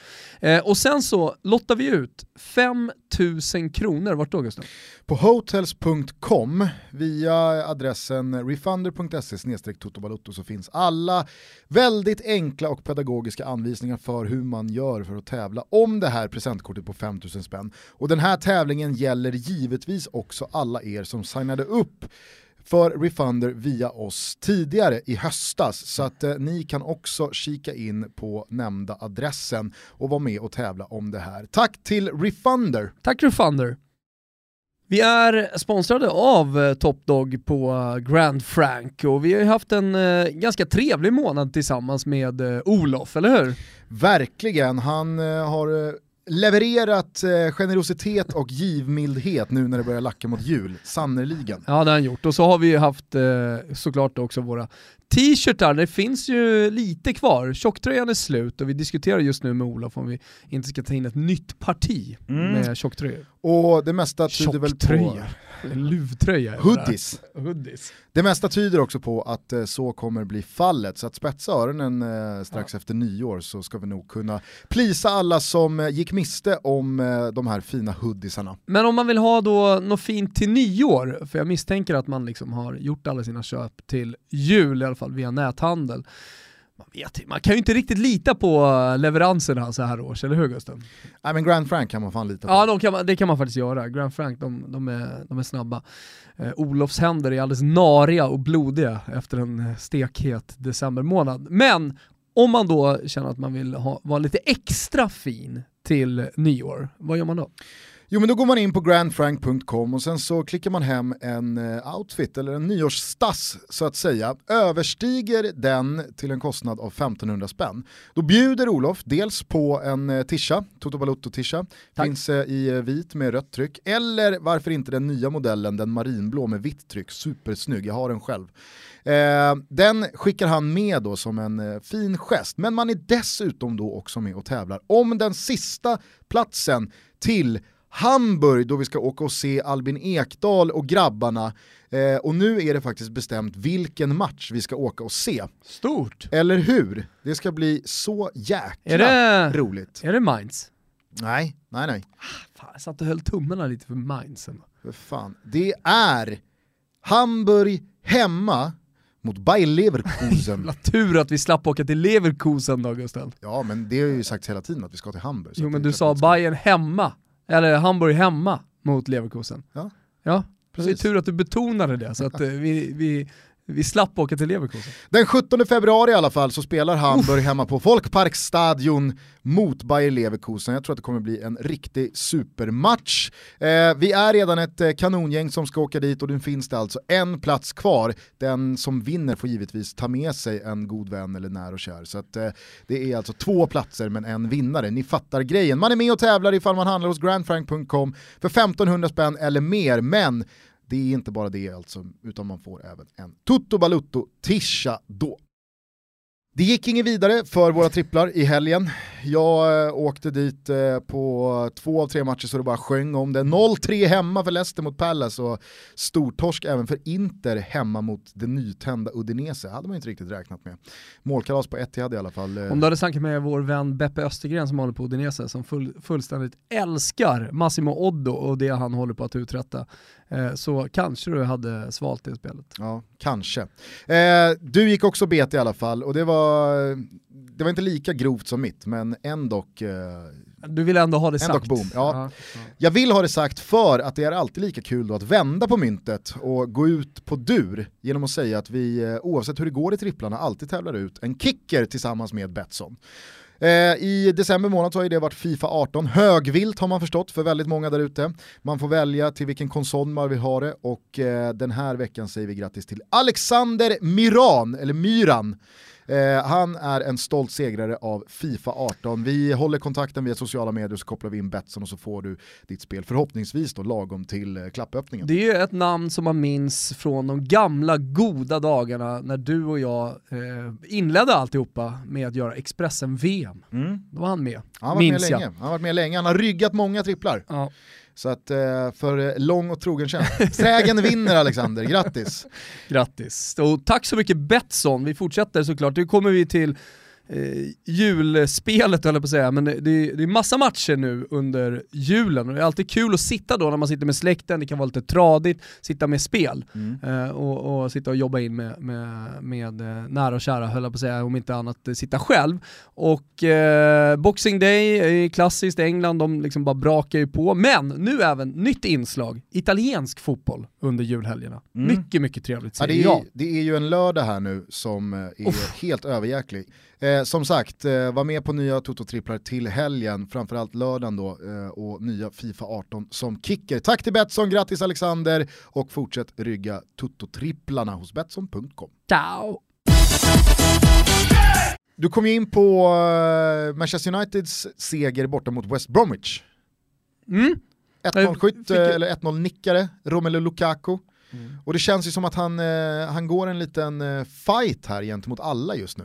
Och sen så lottar vi ut 5000 kronor, vart då Gustav? På hotels.com via adressen refunder.se totobalutto så finns alla väldigt enkla och pedagogiska anvisningar för hur man gör för att tävla om det här presentkortet på 5000 spänn. Och den här tävlingen gäller givetvis också alla er som signade upp för Refunder via oss tidigare i höstas. Så att eh, ni kan också kika in på nämnda adressen och vara med och tävla om det här. Tack till Refunder! Tack Refunder! Vi är sponsrade av eh, Top Dog på eh, Grand Frank och vi har haft en eh, ganska trevlig månad tillsammans med eh, Olof, eller hur? Verkligen, han har levererat eh, generositet och givmildhet nu när det börjar lacka mot jul, sannerligen. Ja det har han gjort, och så har vi haft eh, såklart också våra t-shirtar, det finns ju lite kvar. Tjocktröjan är slut och vi diskuterar just nu med Olof om vi inte ska ta in ett nytt parti mm. med tjocktröjor. Och det mesta tyder väl på... Luvtröja. Hoodies. Hoodies. Det mesta tyder också på att eh, så kommer bli fallet, så att spetsa öronen eh, strax ja. efter nyår så ska vi nog kunna plisa alla som eh, gick miste om de här fina hoodiesarna. Men om man vill ha då något fint till nyår, för jag misstänker att man liksom har gjort alla sina köp till jul i alla fall via näthandel, man, vet, man kan ju inte riktigt lita på leveranserna så här års, eller hur Gusten? Nej men Grand Frank kan man fan lita på. Ja de kan det kan man faktiskt göra, Grand Frank de, de, är, de är snabba. Eh, Olofs händer är alldeles nariga och blodiga efter en stekhet decembermånad. Men om man då känner att man vill ha, vara lite extra fin till nyår, vad gör man då? Jo men då går man in på grandfrank.com och sen så klickar man hem en eh, outfit eller en nyårsstass så att säga. Överstiger den till en kostnad av 1500 spänn. Då bjuder Olof dels på en eh, tisha, Toto Balotto tisha, finns eh, i vit med rött tryck. Eller varför inte den nya modellen, den marinblå med vitt tryck, supersnygg, jag har den själv. Den skickar han med då som en fin gest, men man är dessutom då också med och tävlar om den sista platsen till Hamburg då vi ska åka och se Albin Ekdal och grabbarna. Eh, och nu är det faktiskt bestämt vilken match vi ska åka och se. Stort! Eller hur? Det ska bli så jäkla Är det, roligt. är det Mainz? Nej, nej, nej. Fan, jag satt och höll tummarna lite för Mainz. För fan. Det är Hamburg hemma mot Bayer Leverkusen. Jävla tur att vi slapp åka till Leverkusen då Gustav. ja, men det har ju sagts hela tiden att vi ska till Hamburg. Jo men du sa Bayern hemma, eller Hamburg hemma mot Leverkusen. Ja. Ja, det är Precis. tur att du betonade det så att eh, vi, vi, vi slapp åka till Leverkusen. Den 17 februari i alla fall så spelar Hamburg hemma på Folkparkstadion mot Bayer Leverkusen. Jag tror att det kommer bli en riktig supermatch. Eh, vi är redan ett eh, kanongäng som ska åka dit och nu finns det alltså en plats kvar. Den som vinner får givetvis ta med sig en god vän eller när och kär. Så att, eh, det är alltså två platser men en vinnare. Ni fattar grejen. Man är med och tävlar ifall man handlar hos grandfrank.com för 1500 spänn eller mer. Men det är inte bara det alltså, utan man får även en Toto Balutto Tisha då. Det gick inget vidare för våra tripplar i helgen. Jag eh, åkte dit eh, på två av tre matcher så det bara sjöng om det. 0-3 hemma för Leicester mot Palace och stortorsk även för Inter hemma mot det nytända Udinese. hade man inte riktigt räknat med. Målkalas på Etihad i alla fall. eh, Om du hade snackat med vår vän Beppe Östergren som håller på Udinese, som full, fullständigt älskar Massimo Oddo och det han håller på att uträtta, så kanske du hade svalt det spelet. Ja, kanske. Eh, du gick också bet i alla fall och det var, det var inte lika grovt som mitt men ändå eh, Du vill ändå ha det sagt. boom, ja. ja. Jag vill ha det sagt för att det är alltid lika kul då att vända på myntet och gå ut på dur genom att säga att vi eh, oavsett hur det går i tripplarna alltid tävlar ut en kicker tillsammans med Betsson. Eh, I december månad så har ju det varit Fifa 18, högvilt har man förstått för väldigt många där ute. Man får välja till vilken konsol man vill ha det och eh, den här veckan säger vi grattis till Alexander Miran, eller Myran. Eh, han är en stolt segrare av Fifa 18. Vi håller kontakten via sociala medier så kopplar vi in Betsson och så får du ditt spel förhoppningsvis då lagom till eh, klappöppningen. Det är ju ett namn som man minns från de gamla goda dagarna när du och jag eh, inledde alltihopa med att göra Expressen-VM. Mm. Då var han med, Han har varit med minns jag. länge. Han har varit med länge. Han har ryggat många tripplar. Ja. Så att eh, för eh, lång och trogen tjänst. Trägen vinner Alexander, grattis. Grattis. Och tack så mycket Betsson, vi fortsätter såklart. Nu kommer vi till eh, julspelet höll jag på att säga, men det, det, det är massa matcher nu under julen och det är alltid kul att sitta då när man sitter med släkten, det kan vara lite tradigt, sitta med spel Mm. eh, och, och sitta och jobba in med, med, med eh, nära och kära höll jag på att säga, om inte annat eh, sitta själv. Och eh, Boxing Day är klassiskt, England de liksom bara brakar ju på, men nu även nytt inslag, italiensk fotboll under julhelgerna. Mm. Mycket, mycket trevligt Ja, det, är, jag. det är ju en lördag här nu som eh, är helt överjäklig. Eh, som sagt, eh, var med på nya Toto-tripplar till helgen, framförallt lördagen då, eh, och nya Fifa 18 som kicker. Tack till Betsson, grattis Alexander och fortsätt rygga Toto-tripplarna hos Betsson.com. Ciao! Du kom ju in på eh, Manchester Uniteds seger borta mot West Bromwich. Mm. 1-0 skytt, fick- eh, eller 1-0 nickare, Romelu Lukaku. Mm. Och det känns ju som att han, eh, han går en liten eh, fight här gentemot alla just nu.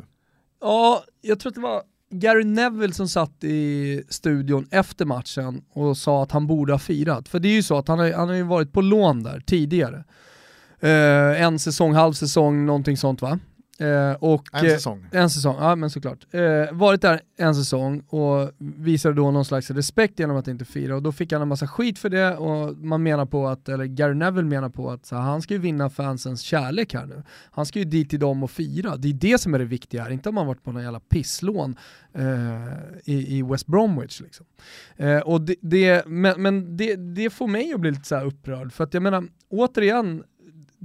Ja, jag tror att det var Gary Neville som satt i studion efter matchen och sa att han borde ha firat. För det är ju så att han har, han har ju varit på lån där tidigare. Eh, en säsong, halv säsong, någonting sånt va? Eh, och, En eh, säsong. En säsong, ja men såklart. Eh, varit där en säsong och visade då någon slags respekt genom att inte fira och då fick han en massa skit för det och man menar på att, eller Gary Neville menar på att här, han ska ju vinna fansens kärlek här nu. Han ska ju dit till dem och fira. Det är det som är det viktiga här, inte om man varit på någon jävla pisslån eh, i, i West Bromwich liksom. Eh, och det, det, men men det, det får mig att bli lite så här upprörd för att jag menar, återigen,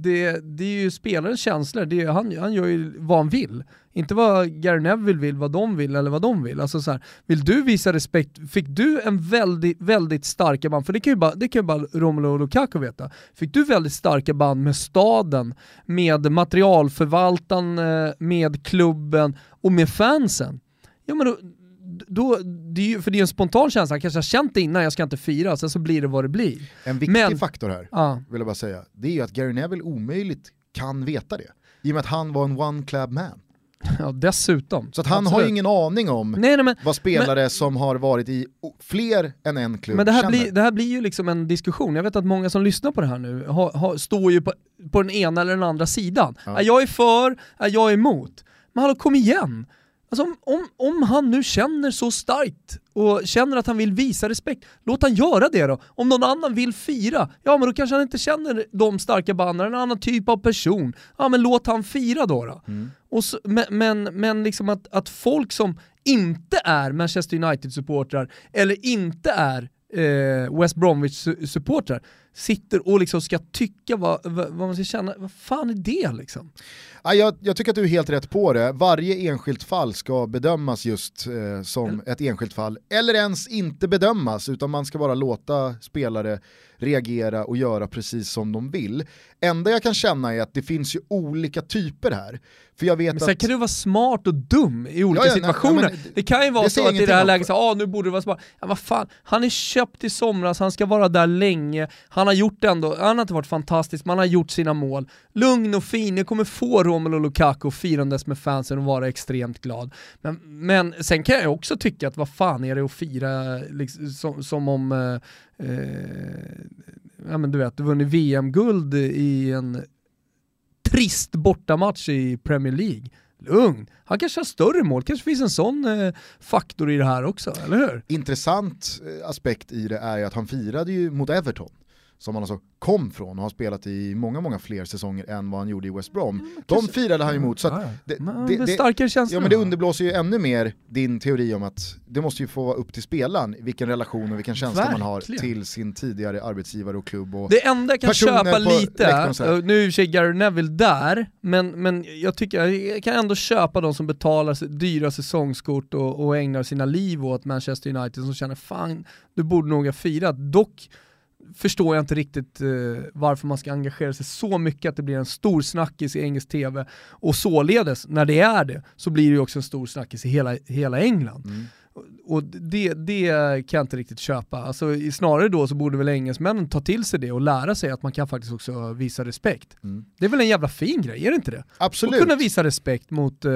det, det är ju spelarens känslor, det är, han, han gör ju vad han vill. Inte vad Gary Neville vill, vad de vill eller vad de vill. Alltså så här, vill du visa respekt, fick du en väldigt, väldigt starka band, för det kan ju bara, det kan ju bara Romelu Lukaku veta, fick du väldigt starka band med staden, med materialförvaltaren, eh, med klubben och med fansen, ja men då, då, det är ju, för det är en spontan känsla, han kanske har känt det innan, jag ska inte fira, sen så blir det vad det blir. En viktig Men- faktor här, Ja. vill jag bara säga, det är ju att Gary Neville omöjligt kan veta det. I och med att han var en one club man. Ja, dessutom. Så att han har Absolut. ju ingen aning om Nej, nej, men, vad spelare som har varit i fler än en klubb men det, här känner. blir, det här blir ju liksom en diskussion. Jag vet att många som lyssnar på det här nu har, har, står ju på, på den ena eller den andra sidan. Ja. Ja. Jag är för, ja, jag är emot. Men hallå, kom igen! Alltså, om, om, om han nu känner så starkt och känner att han vill visa respekt, låt han göra det då. Om någon annan vill fira, ja men då kanske han inte känner de starka banden, en annan typ av person. Ja men låt han fira då. då. Mm. Och så, men men, men liksom att, att folk som inte är Manchester United-supportrar eller inte är eh, West Bromwich-supportrar sitter och liksom ska tycka vad, vad, man ska känna, vad fan är det liksom? Ja, jag, jag tycker att du är helt rätt på det. Varje enskilt fall ska bedömas just eh, som ett enskilt fall, eller ens inte bedömas, utan man ska bara låta spelare reagera och göra precis som de vill. Enda jag kan känna är att det finns ju olika typer här. För jag vet Men sen att... kan du vara smart och dum i olika Ja, ja, nej, situationer. ja, men det kan ju vara det så att i det här läget, så, ah, nu borde du vara smart. Ja, vad fan, han är köpt i somras, han ska vara där länge, han har gjort ändå, han har inte varit fantastisk, men han har gjort sina mål. Lugn och fin, ni kommer få Romelu Lukaku firandes med fansen och vara extremt glad. Men, men sen kan jag också tycka att vad fan är det att fira liksom, som, som om eh, eh, ja men du vet, du vunnit VM-guld i en trist bortamatch i Premier League. Lugn, han kanske har större mål, kanske finns en sån eh, faktor i det här också, eller hur? Intressant eh, aspekt i det är ju att han firade ju mot Everton, som han alltså kom från och har spelat i många, många fler säsonger än vad han gjorde i West Brom. De firade han ju mot, så att det, Men det, det, det, starkare känslor. Ja men det underblåser ju ännu mer din teori om att det måste ju få vara upp till spelaren vilken relation och vilken känsla man har Verkligen. till sin tidigare arbetsgivare och klubb. Och Det enda jag kan köpa lite, nu är i och Gary Neville där, men, men jag tycker jag kan ändå köpa de som betalar dyra säsongskort och, och ägnar sina liv åt Manchester United som känner fan, du borde nog ha firat. Dock förstår jag inte riktigt eh, varför man ska engagera sig så mycket att det blir en stor snackis i engelsk tv och således, när det är det, så blir det ju också en stor snackis i hela, hela England. Mm. Och det, det kan jag inte riktigt köpa. Alltså, snarare då så borde väl engelsmännen ta till sig det och lära sig att man kan faktiskt också visa respekt. Mm. Det är väl en jävla fin grej, är det inte det? Absolut. Att kunna visa respekt mot, eh,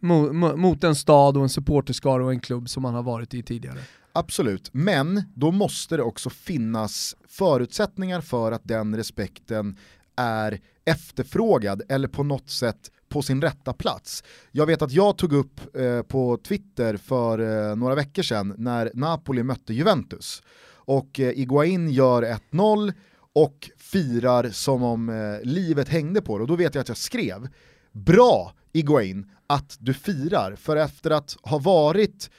mot- mot en stad och en supporterskara och en klubb som man har varit i tidigare. Absolut, men då måste det också finnas förutsättningar för att den respekten är efterfrågad eller på något sätt på sin rätta plats. Jag vet att jag tog upp eh, på Twitter för eh, några veckor sedan när Napoli mötte Juventus. Och eh, Iguain gör 1-0 och firar som om eh, livet hängde på det. Och då vet jag att jag skrev bra Iguain att du firar. För efter att ha varit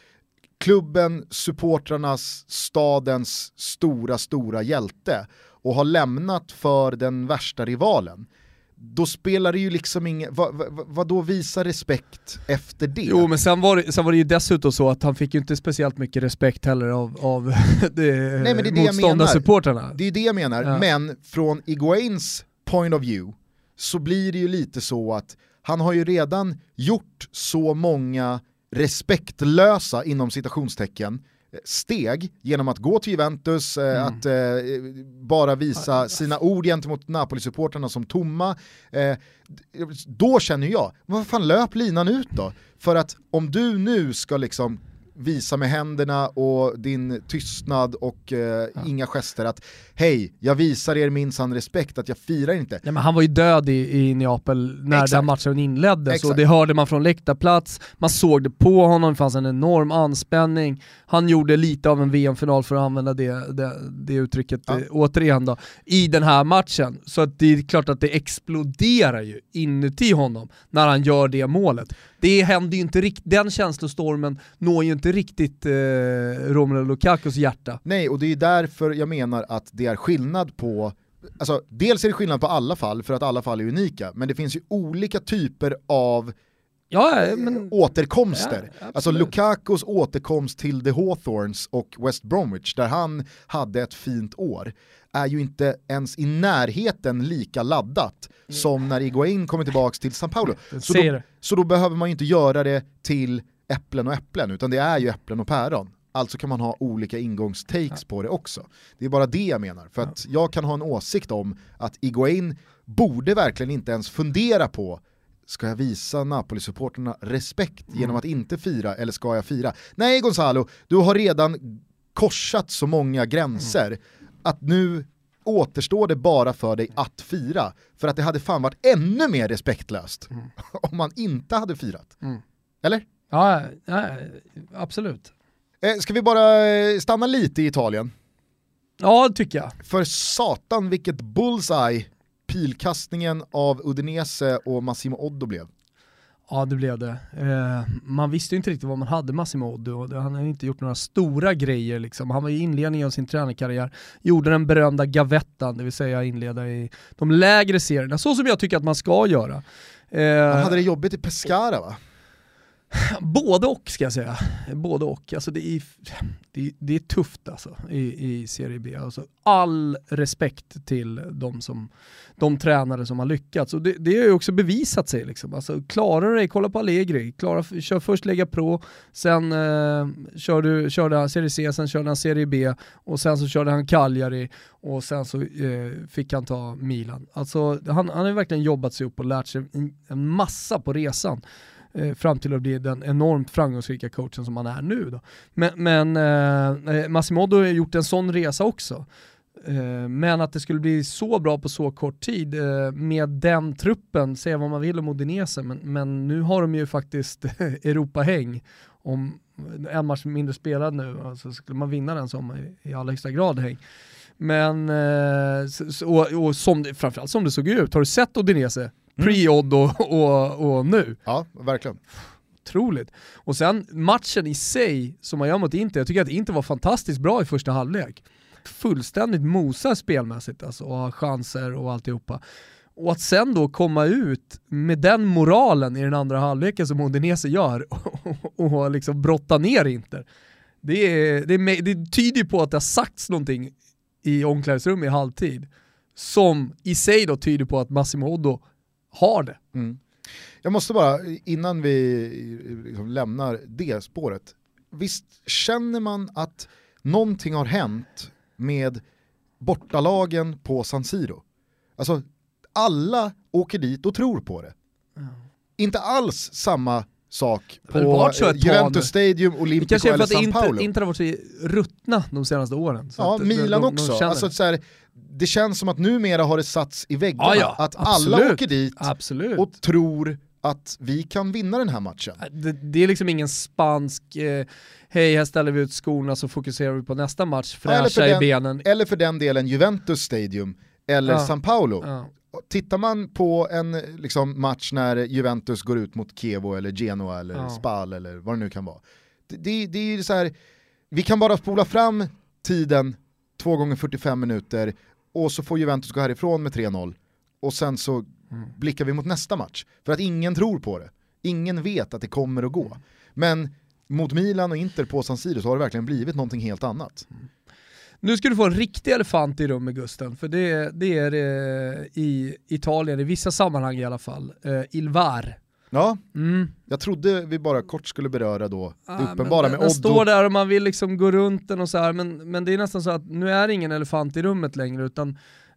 klubben, supportrarnas, stadens stora, stora hjälte och har lämnat för den värsta rivalen, då spelar det ju liksom ingen, vad, vad, vad då visa respekt efter det? Jo men sen var, det, sen var det ju dessutom så att han fick ju inte speciellt mycket respekt heller av, av det, men det är det jag menar. motståndarsupportrarna. Det är ju det jag menar, Ja. men från Iguains point of view så blir det ju lite så att han har ju redan gjort så många respektlösa, inom citationstecken, eh, steg genom att gå till Juventus, eh, Mm. att eh, bara visa sina ord gentemot Napoli-supportrarna som tomma. Eh, då känner jag, vad fan löp linan ut då? För att om du nu ska liksom visa med händerna och din tystnad och eh, inga gester att hej, jag visar er minsann respekt att jag firar inte. Ja, men han var ju död i, i Neapel när Exakt. den matchen inleddes Exakt. och det hörde man från läktarplats, man såg det på honom, det fanns en enorm anspänning. Han gjorde lite av en VM-final för att använda det, det, det uttrycket Ja. eh, återigen då, i den här matchen. Så att det är klart att det exploderar ju inuti honom när han gör det målet. Det händer ju inte riktigt, den känslostormen når ju inte riktigt eh, Romelu Lukakus hjärta. Nej, och det är därför jag menar att det är skillnad på alltså, dels är det skillnad på alla fall för att alla fall är unika, men det finns ju olika typer av Ja, men... återkomster. Ja, alltså. Lukakos återkomst till The Hawthorns och West Bromwich, där han hade ett fint år, är ju inte ens i närheten lika laddat som när Iguain kommer tillbaka till San Paulo. Så då, så då behöver man ju inte göra det till äpplen och äpplen, utan det är ju äpplen och päron. Alltså kan man ha olika ingångstakes på det också. Det är bara det jag menar, för att jag kan ha en åsikt om att Iguain borde verkligen inte ens fundera på Ska jag visa Napoli-supporterna respekt Mm. genom att inte fira eller ska jag fira? Nej Gonzalo, du har redan korsat så många gränser Mm. att nu återstår det bara för dig att fira. För att det hade fan varit ännu mer respektlöst om man inte hade firat. Mm. Eller? Ja, ja, absolut. Eh, ska vi bara eh, stanna lite i Italien? Ja, tycker jag. För satan vilket bullseye pilkastningen av Udinese och Massimo Oddo blev. Ja, det blev det. Eh, man visste ju inte riktigt vad man hade Massimo Oddo. Han har inte gjort några stora grejer liksom. Han var i inledningen av sin tränarkarriär, gjorde den berömda gavettan, det vill säga inleda i de lägre serierna, så som jag tycker att man ska göra. Eh, Han hade det jobbigt i Pescara va? Både och ska jag säga. Både och. Alltså det, är, det, är- det är tufft alltså i, i Serie B. Alltså all respekt till de, som, de tränare som har lyckats. Och det, det har ju också bevisat sig. Liksom. Alltså, klarar du dig, kolla på Allegri, klara, kör först Lega Pro, sen eh, kör du, körde han Serie C, sen körde han Serie B och sen så körde han Cagliari och sen så eh, fick han ta Milan. Alltså, han, han har ju verkligen jobbat sig upp och lärt sig en, en massa på resan eh, fram till att bli den enormt framgångsrika coachen som han är nu. Då. Men, men eh, eh Massimo har gjort en sån resa också. Eh, men att det skulle bli så bra på så kort tid eh, med den truppen, säga vad man vill om Odinese, men, men nu har de ju faktiskt Europahäng. Om en match mindre spelad nu, alltså skulle man vinna den som i, i allra högsta grad häng. Men, eh, och, och som framförallt som det såg ut, har du sett Odinese? Pre-odd och, och, och nu? Ja, verkligen. Otroligt. Och sen matchen i sig som man gör mot Inter, jag tycker att Inter var fantastiskt bra i första halvlek. Fullständigt mosar spelmässigt alltså, och har chanser och alltihopa. Och att sen då komma ut med den moralen i den andra halvleken som Udinese gör och, och liksom brotta ner Inter. Det, är, det, är, det tyder ju på att det har sagts någonting i omklädningsrummet i halvtid som i sig då tyder på att Massimo Oddo har det. Mm. Jag måste bara, innan vi liksom lämnar det spåret, visst känner man att någonting har hänt med bortalagen på San Siro? Alltså, alla åker dit och tror på det. Inte alls samma sak på varit så ett eh, tag Juventus nu. Stadium, Det Olympico kanske är för eller att San Inter, Paolo. Inter har varit så ruttna de senaste åren. Så Ja, att de- Milan de- de också. alltså, så här, det känns som att numera har det satts i väggarna, Ja, ja, att alla absolut. åker dit Absolut. och tror att vi kan vinna den här matchen. det, det är liksom ingen spansk, eh, hej här ställer vi ut skorna så fokuserar vi på nästa match, fräscha i den- benen. Eller för den delen Juventus Stadium eller Ja. San Paolo. Ja. Tittar man på en liksom, match när Juventus går ut mot Chievo eller Genoa eller Ja. Spal eller vad det nu kan vara. Det, det, det är ju så här, vi kan bara spola fram tiden två gånger 45 minuter och så får Juventus gå härifrån med 3-0 och sen så Mm. blickar vi mot nästa match. För att ingen tror på det. Ingen vet att det kommer att gå. Men mot Milan och Inter på San Siro så har det verkligen blivit någonting helt annat. Nu ska du få en riktig elefant i rummet Gusten, för det, det är det i Italien, i vissa sammanhang i alla fall. Eh, Ilvar. Ja, Mm. jag trodde vi bara kort skulle beröra då det Ah, uppenbara men med den, den Oddo. står där och man vill liksom gå runt den och så här, men, men det är nästan så att nu är det ingen elefant i rummet längre utan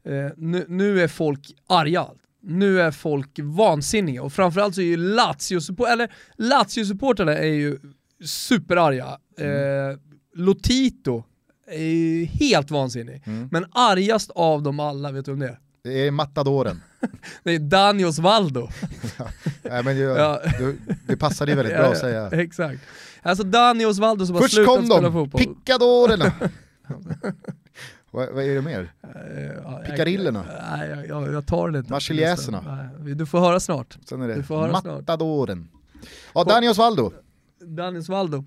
eh, nu, nu är folk arga. Nu är folk vansinniga och framförallt så är ju Lazio-supportrarna, eller Lazio-supportrarna är ju superarga. Mm. Eh, Lotito är ju helt vansinnig. Mm. Men argast av dem alla, vet du om det är? Det är matadoren. Det är Dani Osvaldo. Nej, men det, Ja. det, det passade ju väldigt bra att säga. Exakt. Alltså Dani Osvaldo som har Först slutat kom spela de, fotboll. pickadorerna. vad, vad är det mer? Eh, ja, Picarillerna. Nej, jag, jag, jag tar det inte. Marseljäserna. Nej, Du får höra snart. Sen är Du det får höra snart. matadoren. Ja, Dani Osvaldo. Dani Osvaldo.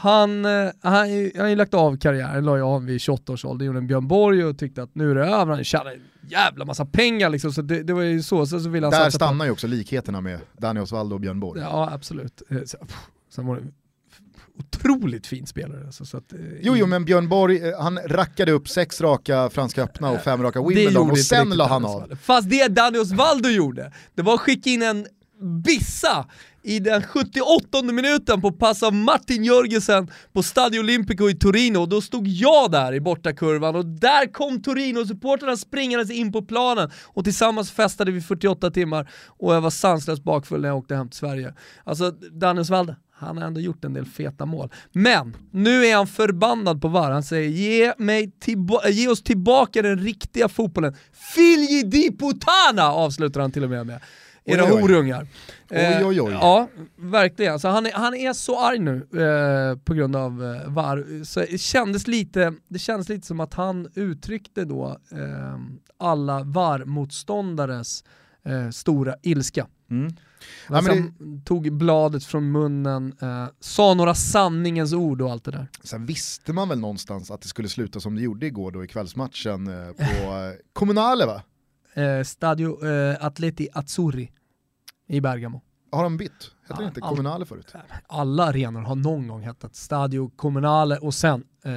Han, eh, han, han har ju lagt av karriären, la ju av vid 28 års ålder, gjorde en Björn Borg och tyckte att nu är det över, han tjänade en jävla massa pengar liksom, så det, det var ju så. så, så ville han Där på- stannar ju också likheterna med Danny Osvaldo och Björn Borg. Ja, absolut. Eh, Sen var det otroligt fin spelare. Alltså, så att, eh, Jo, jo, men Björn Borg, han rackade upp sex raka Franska öppna och fem raka Wimbledon och sen la han av. Fast det Dani Osvaldo gjorde, det var att skicka in en bissa i den 78 minuten på pass av Martin Jörgensen på Stadio Olimpico i Torino. Då stod jag där i bortakurvan och där kom Torino-supporterna springandes in på planen och tillsammans festade vi 48 timmar och jag var sanslöst bakfull när jag åkte hem till Sverige. Alltså, Dani Osvaldo, han har ändå gjort en del feta mål. Men nu är han förbannad på VAR. Han säger ge, mig ge oss tillbaka den riktiga fotbollen. Filji di Putana avslutar han till och med med. Era Oj, oj. horungar. Eh, Oj, oj, oj. Ja, verkligen. Så han, är, han är så arg nu eh, på grund av eh, VAR. Så det, kändes lite, det kändes lite som att han uttryckte då eh, alla VAR-motståndares eh, stora ilska. Mm. Ja, men han tog bladet från munnen, eh, sa några sanningens ord och allt det där. Sen visste man väl någonstans att det skulle sluta som det gjorde igår då i kvällsmatchen eh, på eh, Kommunale va? Eh, Stadio eh, Atleti Azzurri i Bergamo. Har de bytt? Hette Ja, det inte allt. Kommunale förut? Alla arenor har någon gång hetat Stadio Comunale och sen eh,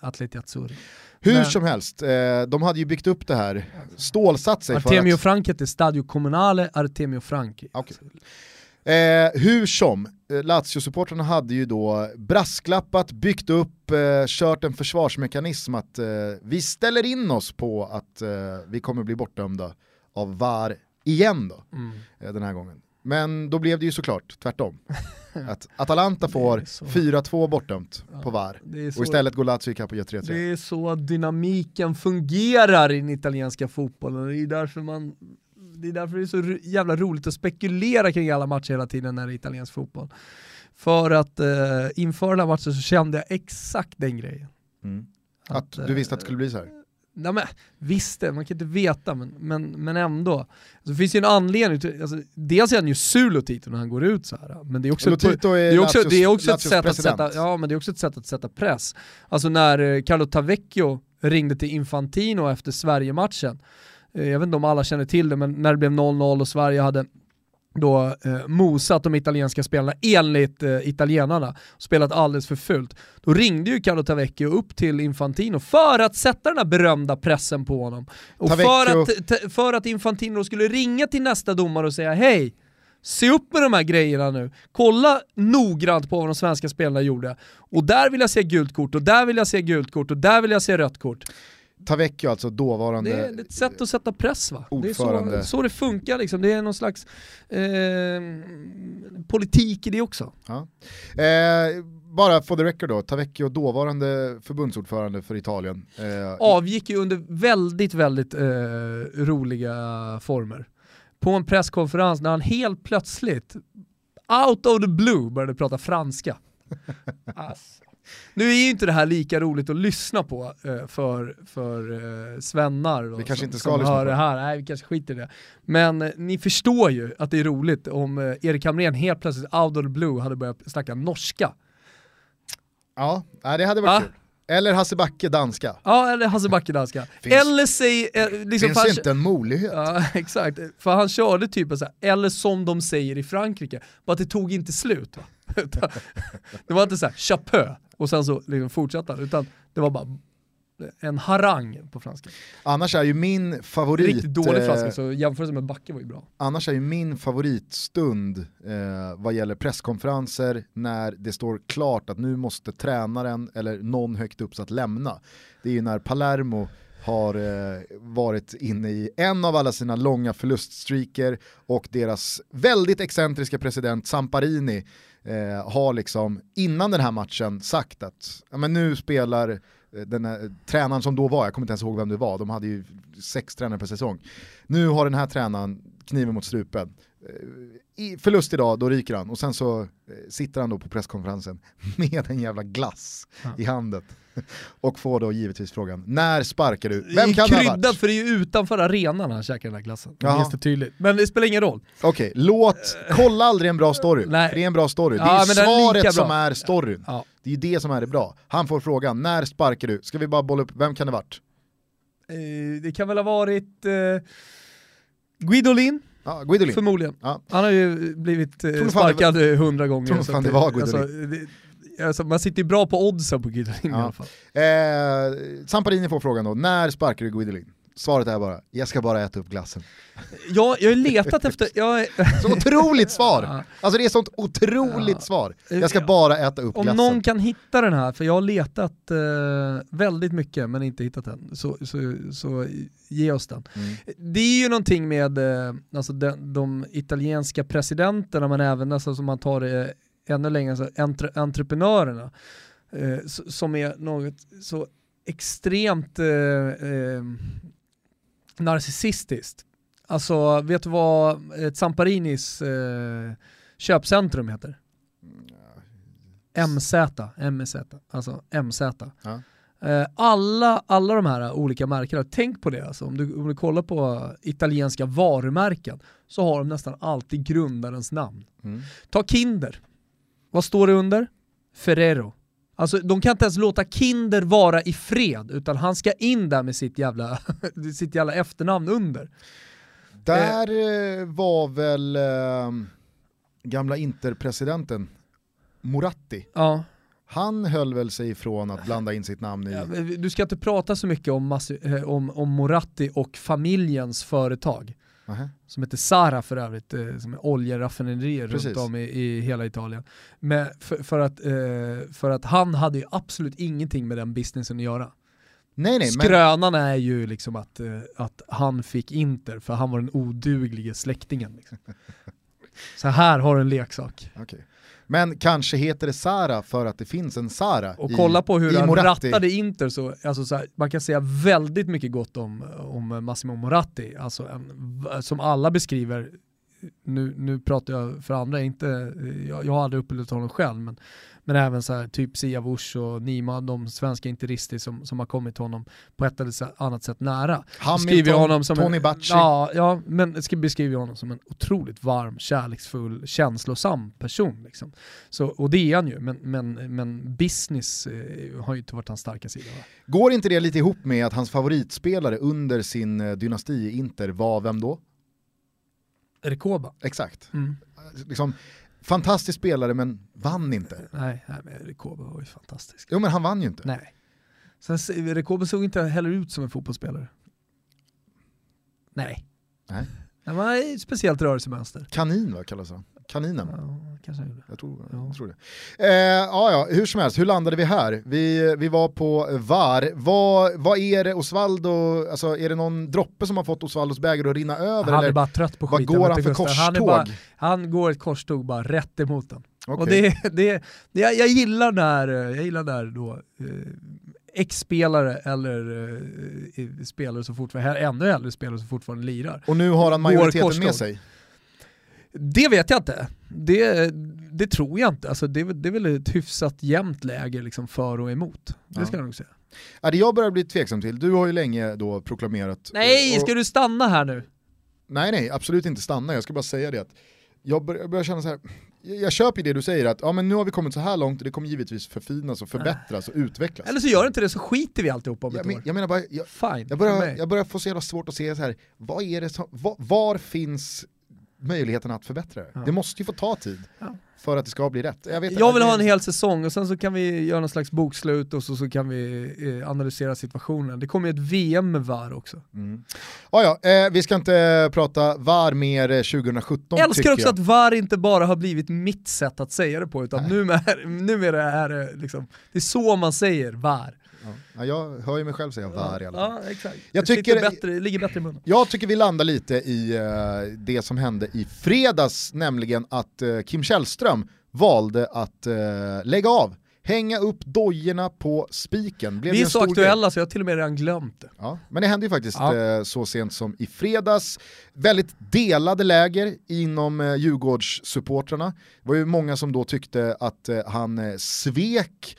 Atleti Azzurri. Hur Men- som helst, eh, de hade ju byggt upp det här, stålsatt sig Artemio för att... Frank heter Stadio Comunale Artemio Franchi. Okej. Eh, hur som, eh, Lazio-supportrarna hade ju då brasklappat, byggt upp, eh, kört en försvarsmekanism att eh, vi ställer in oss på att eh, vi kommer bli bortdömda av VAR igen då, Mm. eh, den här gången. Men då blev det ju såklart tvärtom. Att Atalanta får Det är så. 4-2 bortdömt på VAR. Och istället går Lazio ikapp och gör 3-3. det är så dynamiken fungerar i den italienska fotbollen. Det är därför man det är därför det är så jävla roligt att spekulera kring alla matcher hela tiden när det är italiensk fotboll. För att eh, inför den här matchen så kände jag exakt den grejen. Mm. Att du visste att det skulle bli så här. Nej men visst, det, man kan inte veta men, men, men ändå. Alltså, det finns ju en anledning, till, alltså, dels är han ju sur Lotito när han går ut så här. men det är också, ett, Lotito är, det är också, Lazios- det är också ett Lazios sätt att sätta, ja men det är också ett sätt att sätta press. Alltså när eh, Carlo Tavecchio ringde till Infantino efter Sverige-matchen, eh, jag vet inte om alla känner till det, men när det blev 0-0 och Sverige hade då eh, mosat de italienska spelarna enligt eh, italienarna, spelat alldeles för fult. Då ringde ju Carlo Tavecchio upp till Infantino för att sätta den här berömda pressen på honom. Och för att, för att Infantino skulle ringa till nästa domare och säga hej, se upp med de här grejerna nu. Kolla noggrant på vad de svenska spelarna gjorde. Och där vill jag se gult kort, och där vill jag se gult kort, och där vill jag se rött kort. Tavecchio alltså dåvarande... Det är ett sätt att sätta press va? Det är så, Ordförande. så det funkar liksom, det är någon slags eh, politik i det också. Ja. Eh, bara for the record då, Tavecchio dåvarande förbundsordförande för Italien. Eh, Avgick ju under väldigt, väldigt eh, roliga former. På en presskonferens när han helt plötsligt, out of the blue, började prata franska. Alltså. Nu är ju inte det här lika roligt att lyssna på eh, för, för eh, svennar Vi kanske som, inte ska som lyssna hör på det här. Nej, vi kanske skiter i det. Men eh, ni förstår ju att det är roligt om Erik Hamrén helt plötsligt out of the blue hade börjat snacka norska. ja, det hade varit Va? kul. Eller Hasse Backe, danska. Ja, eller Hasse Backe danska. Finns- eller säg... Eh, liksom, Finns han- inte en molighet. Ja, exakt. För han körde typ så här, eller som de säger i Frankrike, bara att det tog inte slut. Det var inte så här, chapeau, och sen så liksom fortsatte han, utan det var bara en harang på franska. Annars är ju min favorit... Riktigt dålig eh, franska, så jämförelsen med Backe var ju bra. Annars är ju min favoritstund eh, vad gäller presskonferenser när det står klart att nu måste tränaren eller någon högt uppsatt lämna. Det är ju när Palermo har eh, varit inne i en av alla sina långa förluststreaker och deras väldigt excentriska president Samparini eh, har liksom innan den här matchen sagt att ja, men nu spelar eh, den här, tränaren som då var, jag kommer inte ens ihåg vem det var, de hade ju sex tränare per säsong. Nu har den här tränaren kniven mot strupen. Eh, I förlust idag, då ryker han och sen så eh, sitter han då på presskonferensen med en jävla glass Ja. i handen. och får då givetvis frågan, när sparkar du? Är Vem kan det ha varit? för det är ju utanför arenan han käkar den här glassen. Det Jaha. minns det tydligt. Men det spelar ingen roll. Okej, låt, kolla aldrig en bra story. Nej. För det är en bra story. Det Ja, är är svaret bra. som är storyn. Ja. Det är ju det som är det bra. Han får frågan, när sparkar du? Ska vi bara bolla upp, vem kan det varit? Eh, Det kan väl ha varit eh, Guidolin, Ja, Guidolin. förmodligen. Ja. Han har ju blivit eh, sparkad eh, hundra gånger. tror fan det var alltså, Guidolin. det, alltså, man sitter ju bra på oddsen på Guidolin i Ja. alla fall. Eh, Samparini får frågan då, när sparkar du Guidolin? Svaret är bara, jag ska bara äta upp glassen. Jag, jag har letat efter, jag, Så otroligt svar! Ja. Alltså det är sånt otroligt Ja. svar. Jag ska bara äta upp om glassen. någon kan hitta den här, för jag har letat eh, väldigt mycket men inte hittat den, så, så, så ge oss den. Mm. Det är ju någonting med eh, alltså de, de italienska presidenterna men även alltså, som man tar det ännu längre, alltså, entre, entreprenörerna eh, som är något så extremt eh, eh, narcissistiskt. Alltså vet du vad ett Samparinis eh, köpcentrum heter? MZ, MZ, alltså MZ. Ja. Eh, Alla, alla de här olika märkena, tänk på det alltså. om, du, om du kollar på italienska varumärken så har de nästan alltid grundarens namn. Mm. Ta Kinder, vad står det under? Ferrero. Alltså de kan inte ens låta Kinder vara i fred utan han ska in där med sitt jävla, sitt jävla efternamn under. Där eh, var väl eh, gamla interpresidenten Moratti. Ja. Han höll väl sig ifrån att blanda in sitt namn i... Ja, Du ska inte prata så mycket om, eh, om, om Moratti och familjens företag. Nähä. som heter Sara för övrigt, eh, som är oljeraffinaderier Precis. runt om i, i hela Italien. Men för, för, att, eh, för att han hade ju absolut ingenting med den businessen att göra. Nej nej, men, Skrönan är ju liksom att, eh, att han fick Inter för han var den oduglige släktingen. Liksom. Så här har du en leksak. okej. Men kanske heter det Sara för att det finns en Sara Och i, kolla på hur han Moratti. rattade Inter, så, alltså så här, man kan säga väldigt mycket gott om, om Massimo Moratti, alltså en, som alla beskriver, nu, nu pratar jag för andra, inte, jag, jag har aldrig upplevt honom själv, men, men även så här, typ Siavush och Nima, de svenska interister som, som har kommit honom på ett eller annat sätt nära. Beskriver Hamilton, honom som Tony Bacci. Ja, ja, men ska beskriva honom som en otroligt varm, kärleksfull, känslosam person. Liksom. Så, och det är han ju, men, men, men business eh, har ju inte varit hans starka sida. Va? Går inte det lite ihop med att hans favoritspelare under sin eh, dynasti i Inter var vem då? Rekoba? Exakt. Mm. Liksom, fantastisk spelare men vann inte. Nej, nej, men Rekoba var ju fantastisk. Jo men han vann ju inte. Nej. Sen, Rekoba såg inte heller ut som en fotbollsspelare. Nej. Nej. Han var ett speciellt rörelsemönster. Kanin va kallas han? Kaninen? Ja, kanske. Jag tror, Ja. jag tror det. Eh, ja, ja, hur som helst, hur landade vi här? Vi, vi var på VAR. Vad, vad är det Osvaldo, alltså är det någon droppe som har fått Osvaldos bägare att rinna över? Han är bara trött på vad skiten. går vet han för Gustav. korståg? Han, bara, han går ett korståg bara rätt emot den. Okej. Och det, det, det, jag, jag gillar när, jag gillar när då eh, ex-spelare eller eh, spelare som fortfarande, ännu äldre spelare som fortfarande lirar. Och nu har han majoriteten med sig. Det vet jag inte. Det, det tror jag inte. Alltså det, är väl- det är väl ett hyfsat jämnt läge liksom för och emot. Det Ja. ska jag nog säga. Ja, det jag börjar bli tveksam till, du har ju länge då proklamerat... Nej, och, ska du stanna här nu? Nej nej, absolut inte stanna, jag ska bara säga det att jag börjar, jag börjar känna så här. Jag, jag köper det du säger att ja, men nu har vi kommit så här långt och det kommer givetvis förfinas och förbättras och utvecklas. Eller så gör inte det så skiter vi alltihop om jag, ett men, år. jag menar bara, jag, Fine, Jag börjar, jag börjar få så jävla svårt att se så här, vad är det som, var, var finns möjligheten att förbättra det? Ja. Det måste ju få ta tid Ja. för att det ska bli rätt. Jag, Jag vill ha en hel säsong och sen så kan vi göra någon slags bokslut och så, så kan vi eh, analysera situationen. Det kommer ju ett VM med VAR också. Mm. Ja, ja, eh, vi ska inte prata VAR mer eh, 2017 Jag älskar också jag. att VAR inte bara har blivit mitt sätt att säga det på, utan numera, numera är det liksom, det är så man säger VAR. Ja. Ja, jag hör ju mig själv säga VAR i alla fall. Ja, exakt. Jag det tycker- bättre, ligger bättre i munnen. Jag tycker vi landar lite i eh, det som hände i fredags, nämligen att eh, Kim Källström valde att eh, lägga av, hänga upp dojorna på spiken. Blev Vi är så stor grej. aktuella så jag har till och med redan glömt det. Ja, men det hände ju faktiskt Ja. så sent som i fredags. Väldigt delade läger inom eh, Djurgårdssupportrarna. Det var ju många som då tyckte att han svek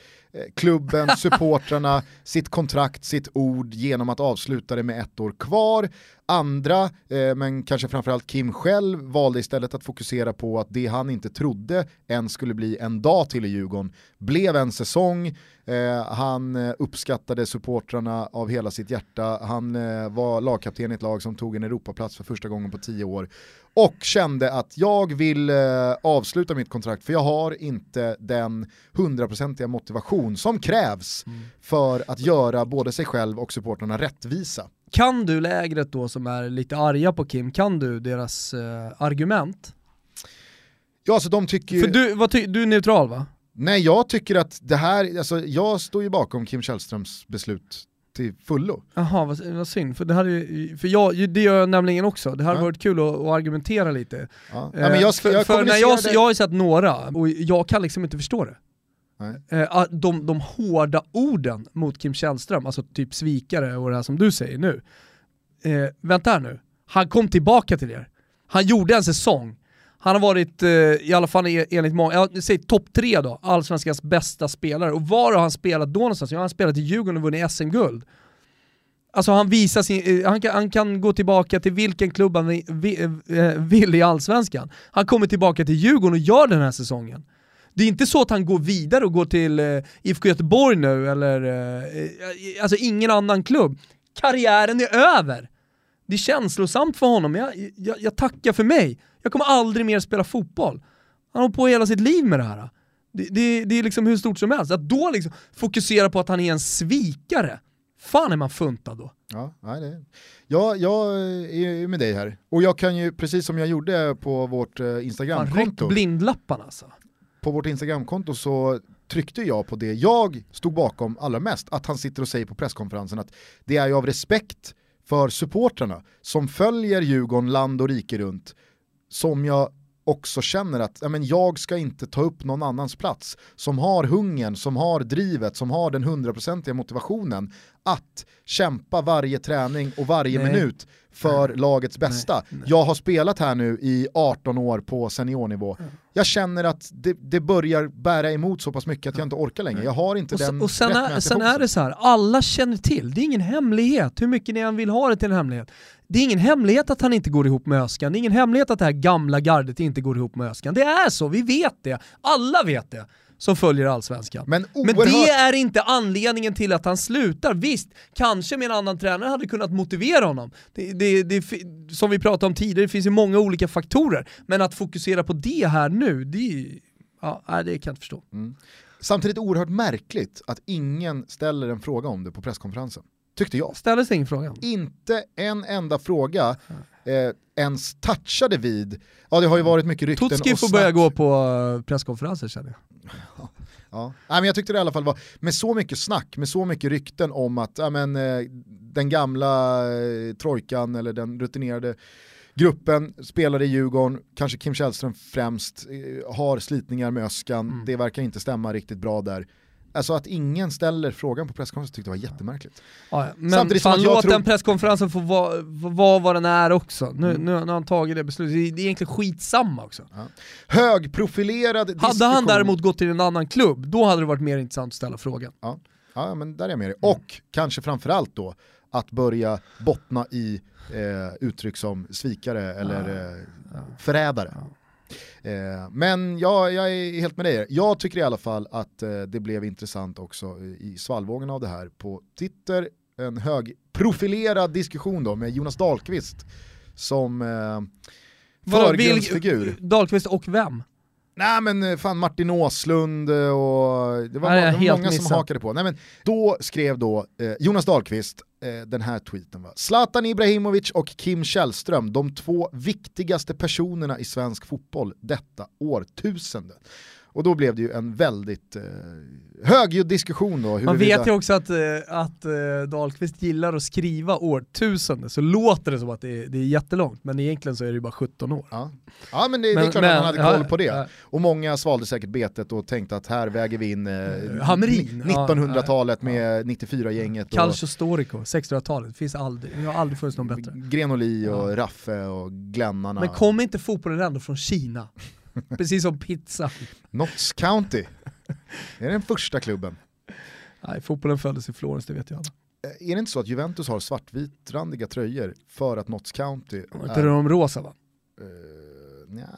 klubben, supportrarna, sitt kontrakt, sitt ord genom att avsluta det med ett år kvar. Andra, eh, men kanske framförallt Kim själv, valde istället att fokusera på att det han inte trodde ens skulle bli en dag till i Djurgården blev en säsong. Eh, han eh, uppskattade supportrarna av hela sitt hjärta, han eh, var lagkapten i ett lag som tog en Europaplats för första gången på tio år och kände att jag vill eh, avsluta mitt kontrakt för jag har inte den hundraprocentiga motivation som krävs mm. för att göra både sig själv och supportrarna rättvisa. Kan du lägret då som är lite arga på Kim, kan du deras eh, argument? Ja, alltså de tycker För du, vad ty du är neutral va? Nej, jag tycker att det här, alltså jag står ju bakom Kim Källströms beslut till fullo. Jaha, vad, vad synd, för, det, hade, för jag, det gör jag nämligen också. Det hade ja. varit kul att, att argumentera lite. Ja. Ja, men jag, för, jag, för när jag, jag har ju sett några, och jag kan liksom inte förstå det. Eh, de, de hårda orden mot Kim Källström, alltså typ svikare och det här som du säger nu. Eh, vänta här nu, han kom tillbaka till er. Han gjorde en säsong. Han har varit, eh, i alla fall e-, enligt många, jag säger topp tre då, allsvenskans bästa spelare. Och var har han spelat då någonstans? Ja, han har spelat i Djurgården och vunnit SM-guld. Alltså han visar sin, eh, han kan, han kan gå tillbaka till vilken klubb han eh, eh, vill, i allsvenskan. Han kommer tillbaka till Djurgården och gör den här säsongen. Det är inte så att han går vidare och går till eh, IFK Göteborg nu eller eh, alltså ingen annan klubb. Karriären är över. Det är känslosamt för honom, jag, jag, jag tackar för mig. Jag kommer aldrig mer spela fotboll. Han har på hela sitt liv med det här. Det, det, det, är liksom hur stort som helst. Att då liksom fokusera på att han är en svikare, fan är man funtad då. Ja, nej, det. Ja, jag är med dig här. Och jag kan ju, precis som jag gjorde på vårt Instagramkonto. Ryck blindlapparna alltså på vårt Instagramkonto så tryckte jag på det jag stod bakom allra mest, att han sitter och säger på presskonferensen att det är ju av respekt för supportrarna som följer Djurgården land och rike runt som jag också känner att ja, men jag ska inte ta upp någon annans plats som har hungern, som har drivet, som har den hundraprocentiga motivationen att kämpa varje träning och varje Nej. minut för Nej. lagets bästa. Nej. Jag har spelat här nu i 18 år på seniornivå. Jag känner att det, det, börjar bära emot så pass mycket att jag inte orkar längre. Jag har inte och den Och sen, är, sen är det så här, alla känner till, det är ingen hemlighet, hur mycket ni än vill ha det till en hemlighet. Det är ingen hemlighet att han inte går ihop med Öskan, det är ingen hemlighet att det här gamla gardet inte går ihop med Öskan. Det är så, vi vet det. Alla vet det som följer allsvenskan. Men, oerhört... Men det är inte anledningen till att han slutar. Visst, kanske med en annan tränare hade kunnat motivera honom. Det, det, det, som vi pratade om tidigare, det finns ju många olika faktorer. Men att fokusera på det här nu, det, ja, det kan jag inte förstå. Mm. Samtidigt oerhört märkligt att ingen ställer en fråga om det på presskonferensen. Tyckte jag. Ställdes ingen fråga? Inte en enda fråga eh, ens touchade vid, ja det har ju varit mycket rykten Tutski får börja gå på eh, presskonferenser känner jag. Ja. Nej, men jag tyckte det i alla fall var, med så mycket snack, med så mycket rykten om att ja, men, eh, den gamla eh, trojkan eller den rutinerade gruppen spelare i Djurgården, kanske Kim Källström främst, eh, har slitningar med Öskan, mm. det verkar inte stämma riktigt bra där. Alltså att ingen ställer frågan på presskonferensen tyckte jag var jättemärkligt. Ja, men Samtidigt fan, låt tror... den presskonferensen få vara vad, vad den är också. Nu, mm. nu, har han tagit det beslutet, det är egentligen skitsamma också. Ja. Högprofilerad diskussion. Hade han däremot gått till en annan klubb, då hade det varit mer intressant att ställa frågan. Ja, ja men där är jag med dig. Mm. Och kanske framförallt då, att börja bottna i eh, uttryck som svikare eller eh, förrädare. Eh, men ja, jag är helt med dig. Jag tycker i alla fall att eh, det blev intressant också i svallvågen av det här på Twitter. En högprofilerad diskussion då med Jonas Dahlqvist som eh, förgrundsfigur. Dahlqvist och vem? Nej men eh, fan Martin Åslund och det var, Nej, många, många som hakade på. Nej, men då skrev då eh, Jonas Dahlqvist eh, den här tweeten. Va? Zlatan Ibrahimovic och Kim Källström, de två viktigaste personerna i svensk fotboll detta årtusende. Och då blev det ju en väldigt eh, högljudd diskussion då. Man vet ju också att, eh, att eh, Dahlqvist gillar att skriva årtusende, så låter det som att det är, det är jättelångt, men egentligen så är det ju bara 17 år. Ja, ja men det, men, det är klart men, att man hade koll ja, på det. Ja. Och många svalde säkert betet och tänkte att här väger vi in eh, 1900-talet ja, med 94-gänget. Calcio Storico, 1600-talet, finns aldrig, det har aldrig funnits någon bättre. Grenoli och Raffe och Glennarna. Men kom inte fotbollen ändå från Kina? Precis som pizza. Notts County. Det är den första klubben. Nej, fotbollen föddes i Florens, det vet jag alla. Eh, Är det inte så att Juventus har svartvitrandiga tröjor för att Notts County Var inte de rosa va? Eh, nja,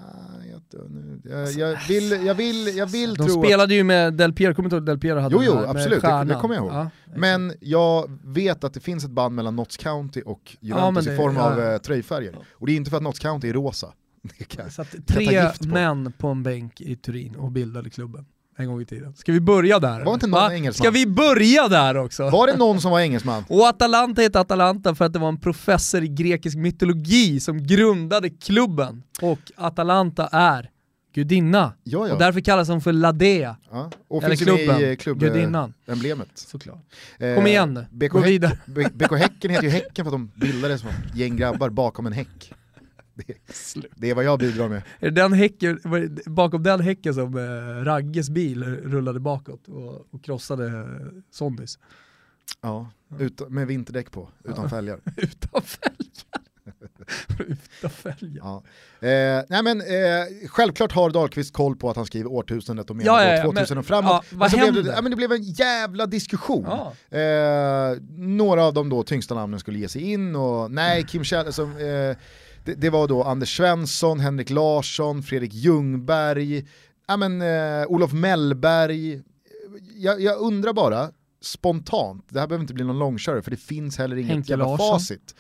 jag, nu, jag, jag vill, jag vill, jag vill De tro spelade ju med Del Piero, kommer du ihåg Del Piero hade Jo, jo, med absolut, det- det kommer jag ihåg. Ja, att, men jag vet att det finns ett band mellan Notts County och Juventus men det- i form av ja. eh, tröjfärger. Och det är inte för att Notts County är rosa. Kan, Så att jag ta tre män på en bänk i Turin och bildade klubben en gång i tiden. Ska vi börja där? Var inte någon Va? engelsman? Ska vi börja där också? var det någon som var engelsman? Och Atalanta heter Atalanta för att det var en professor i grekisk mytologi som grundade klubben. Och Atalanta är gudinna. Ja, ja. Och därför kallas de för Ladea, ja. Och eller finns klubben, i eh, gudinnan. klubbemblemet. Såklart. Eh, Kom igen nu, BK gå vidare. BK Häcken heter ju Häcken för att de bildades som gäng grabbar bakom en häck. Det, det är vad jag bidrar med. Är den häcken, bakom den häcken som eh, Ragges bil rullade bakåt och, och krossade eh, Sondis? Ja, utan, med vinterdäck på, utan fälgar. Utan fälgar. Utan fälgar. Ja. Eh, nej men, eh, självklart har Dahlqvist koll på att han skriver årtusendet och menar Ja, ja, ja, 2000 men- och framåt. ja, vad blev händer? det, ja, men det blev en jävla diskussion. Ja. Eh, några av de då tyngsta namnen skulle ge sig in och nej, Kim Kjell, alltså, eh, det, det var då Anders Svensson, Henrik Larsson, Fredrik Ljungberg, ja, men, eh, Olof Mellberg. Jag, jag undrar bara, spontant, det här behöver inte bli någon långkörare för det finns heller inget Henke jävla Larsson. facit.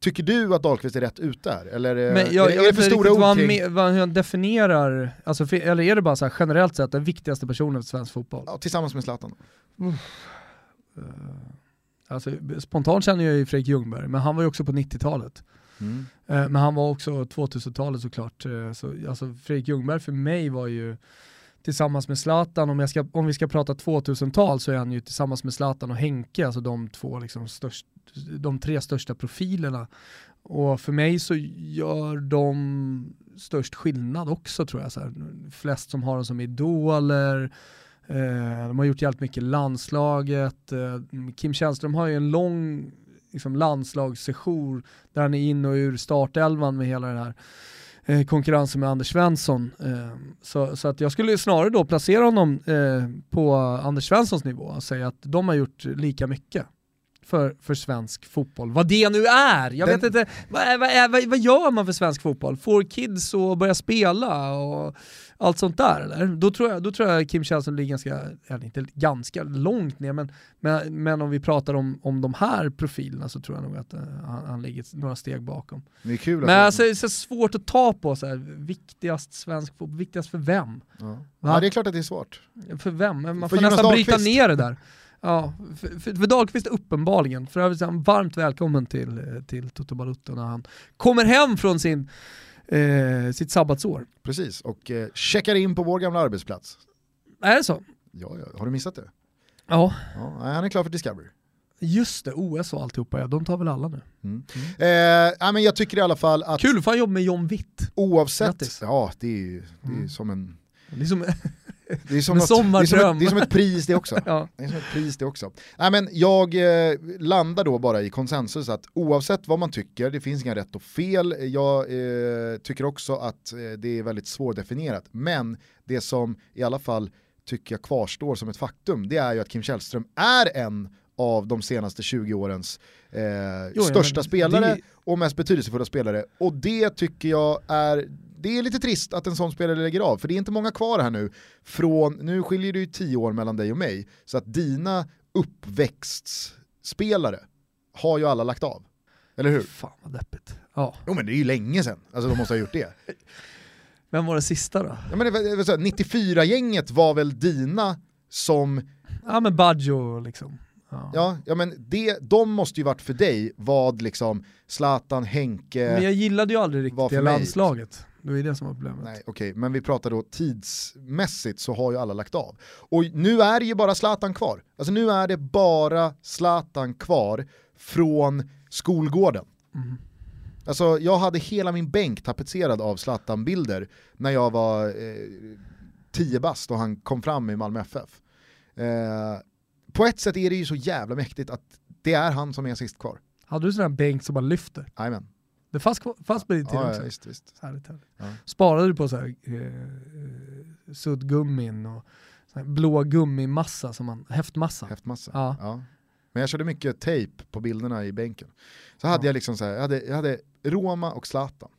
Tycker du att Dahlqvist är rätt ute här? Eller eh, Men jag, är, jag är det för stora ord kring, vad han definierar, alltså, för- eller är det bara så här generellt sett den viktigaste personen för svensk fotboll? ja, tillsammans med Zlatan? Alltså, spontant känner jag ju Fredrik Ljungberg, men han var ju också på 90-talet. Mm. Eh, men han var också 2000-talet såklart. Eh, så, alltså Fredrik Ljungberg för mig var ju tillsammans med Zlatan, om, jag ska, om vi ska prata 2000-tal så är han ju tillsammans med Zlatan och Henke, alltså de två liksom störst, de tre största profilerna. Och för mig så gör de störst skillnad också tror jag. Så här. Flest som har dem som idoler, eh, de har gjort jävligt mycket landslaget. Eh, Kim Källström har ju en lång liksom, landslagssession där han är in och ur startelvan med hela den här eh, konkurrensen med Anders Svensson. Eh, så, så att jag skulle snarare då placera honom eh, på Anders Svenssons nivå och säga att de har gjort lika mycket för, för svensk fotboll. Vad det nu är! Jag Den- vet inte, vad, vad, vad, vad gör man för svensk fotboll? Får kids att börja spela och allt sånt där eller? Då tror jag, då tror jag Kim Källström ligger ganska, eller inte ganska långt ner, men, men, men om vi pratar om, om de här profilerna så tror jag nog att eh, han, han ligger några steg bakom. Det är kul Men alltså, det är så svårt att ta på så här, viktigast svensk fotboll, viktigast för vem? ja. Ja, det är klart att det är svårt. För vem? Man För får Jonas nästan bryta Dahlqvist. ner det där. Ja, för, för, för Dahlqvist är uppenbarligen, för övrigt är han varmt välkommen till, eh, till Toto Balutto när han kommer hem från sin, eh, sitt sabbatsår. Precis, och eh, checkar in på vår gamla arbetsplats. Är det så? Ja, ja. Har du missat det? Ja, Ja, han är klar för Discovery. just det, OS och alltihopa, ja, de tar väl alla nu. Mm. Eh, ja, men jag tycker i alla fall att Kul, fan jobba med John Witt. oavsett, Grattis. ja det är ju det är Mm. som en Liksom, det är som, något, det, är som ett, det är som ett pris det också. ja. Det är som ett pris det också. Nej, men jag eh, landar då bara i konsensus att oavsett vad man tycker, det finns inga rätt och fel. Jag eh, tycker också att eh, det är väldigt svårdefinierat. Men det som i alla fall tycker jag kvarstår som ett faktum, det är ju att Kim Källström är en av de senaste 20 årens eh, Jo, ja, största men spelare det- och mest betydelsefulla spelare. Och det tycker jag är, det är lite trist att en sån spelare lägger av, för det är inte många kvar här nu. Från, nu skiljer det ju 10 år mellan dig och mig, så att dina uppväxtspelare har ju alla lagt av. Eller hur? Fan vad deppigt. Ja. Jo men det är ju länge sedan, alltså de måste ha gjort det. Vem var det sista då? Ja, men det, var- det var så här, 94-gänget var väl dina som, Ja men Baggio liksom. Ja. ja, ja men det, de måste ju varit för dig vad liksom Zlatan, Henke, Men jag gillade ju aldrig riktigt det landslaget. Det var ju det som var problemet. Nej, okej, men vi pratar då tidsmässigt så har ju alla lagt av. Och nu är det ju bara Zlatan kvar. Alltså nu är det bara Zlatan kvar från skolgården. Mm. Alltså jag hade hela min bänk tapetserad av Zlatan-bilder när jag var eh, 10 bast och han kom fram i Malmö FF. Eh, på ett sätt är det ju så jävla mäktigt att det är han som är sist kvar. Hade du sån här bänk som bara lyfter? Jajamän. Det fanns, fanns på din tid Ja, ja, också? visst, visst. Härligt, härligt. Ja. Sparade du på så här, eh, suddgummin och blå gummimassa, som man, häftmassa. Häftmassa. Ja. Ja. Men jag körde mycket tejp på bilderna i bänken. Så hade Ja. jag liksom så här, jag hade, jag hade Roma och Zlatan.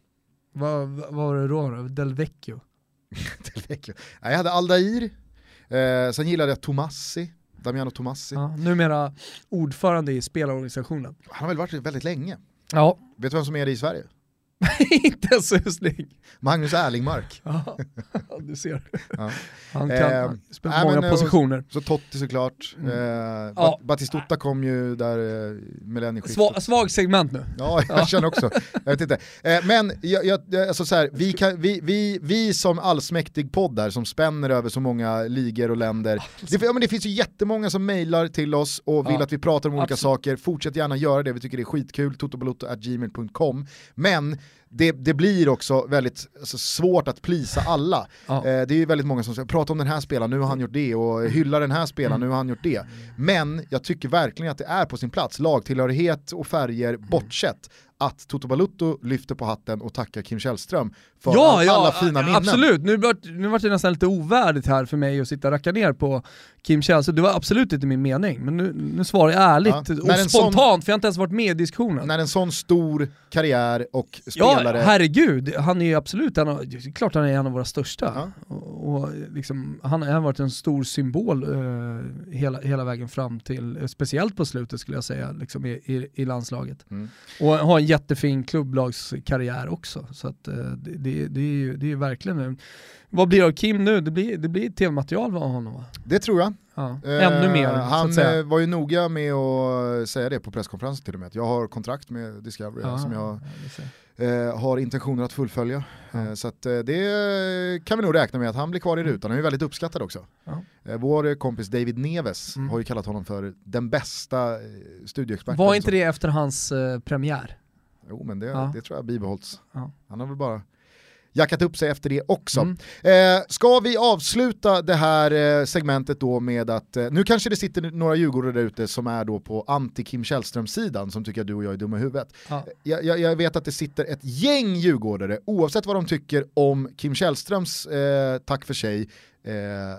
Vad, vad var det då? då? Del Vecchio? Del Vecchio. Nej, Jag hade Aldair, eh, sen gillade jag Tomassi, Damiano Tomassi. Ja, numera ordförande i spelarorganisationen. Han har väl varit väldigt länge. Ja, Vet du vem som är det i Sverige? inte en susning. Magnus Erlingmark. Ja, du ser. Ja. Han kan Eh, nej, många men, eh, positioner. Så Totti såklart. Mm. Eh, Ja. Bat- Batistuta kom ju där eh, millennieskiftet. Sva, svag segment nu. Ja, jag känner också. Jag vet inte. Eh, men jag, jag, jag- alltså så här, vi, kan, vi, vi, vi som allsmäktig podd där som spänner över så många ligor och länder. Det, ja, men det finns ju jättemånga som mejlar till oss och vill Ja, att vi pratar om olika absolut. saker. Fortsätt gärna göra det, vi tycker det är skitkul. totobalotto.gmail.com Men det, det blir också väldigt alltså, svårt att plisa alla. Ja. Eh, det är ju väldigt många som säger, prata om den här spelaren, nu har han gjort det och hylla den här spelaren, Mm. nu har han gjort det. Men jag tycker verkligen att det är på sin plats, lagtillhörighet och färger Mm. bortsett, att Toto Balutto lyfter på hatten och tackar Kim Källström för Ja, all- ja, alla fina minnen. absolut. Nu vart nu vart det nästan lite ovärdigt här för mig att sitta och racka ner på Kim Källström. Det var absolut inte min mening, men nu, nu svarar jag ärligt Ja, och när spontant, sån- för jag har inte ens varit med i diskussionen. När en sån stor karriär och Ja, spelare... herregud. Han är ju absolut en av, klart han är en av våra största. Ja. Och, och liksom, han har varit en stor symbol eh, hela, hela vägen fram till, eh, speciellt på slutet skulle jag säga, liksom i, i, i landslaget. Mm. Och har en jättefin klubblagskarriär också. Så att, eh, det, det, det, är ju, det är ju verkligen en, Vad blir det av Kim nu? Det blir, det blir tv-material av honom va? Det tror jag. Ja. Eh, Ännu mer så Han eh, var ju noga med att säga det på presskonferensen till och med, att jag har kontrakt med Discovery Ja, som jag eh, har intentioner att fullfölja. Ja. Eh, så att, eh, det kan vi nog räkna med att han blir kvar i rutan, han är ju väldigt uppskattad också. Ja. Eh, vår kompis David Neves Mm. har ju kallat honom för den bästa eh, studioexperten. Var inte det efter hans eh, premiär? Jo men det, Ja. det tror jag bibehålls. Han har väl bara jackat upp sig efter det också. Mm. Eh, ska vi avsluta det här eh, segmentet då med att, eh, nu kanske det sitter några djurgårdare där ute som är då på anti-Kim Källström-sidan som tycker att du och jag är dumma i huvudet. Ja. Jag, jag, jag vet att det sitter ett gäng djurgårdare, oavsett vad de tycker om Kim Källströms eh, tack för sig, eh,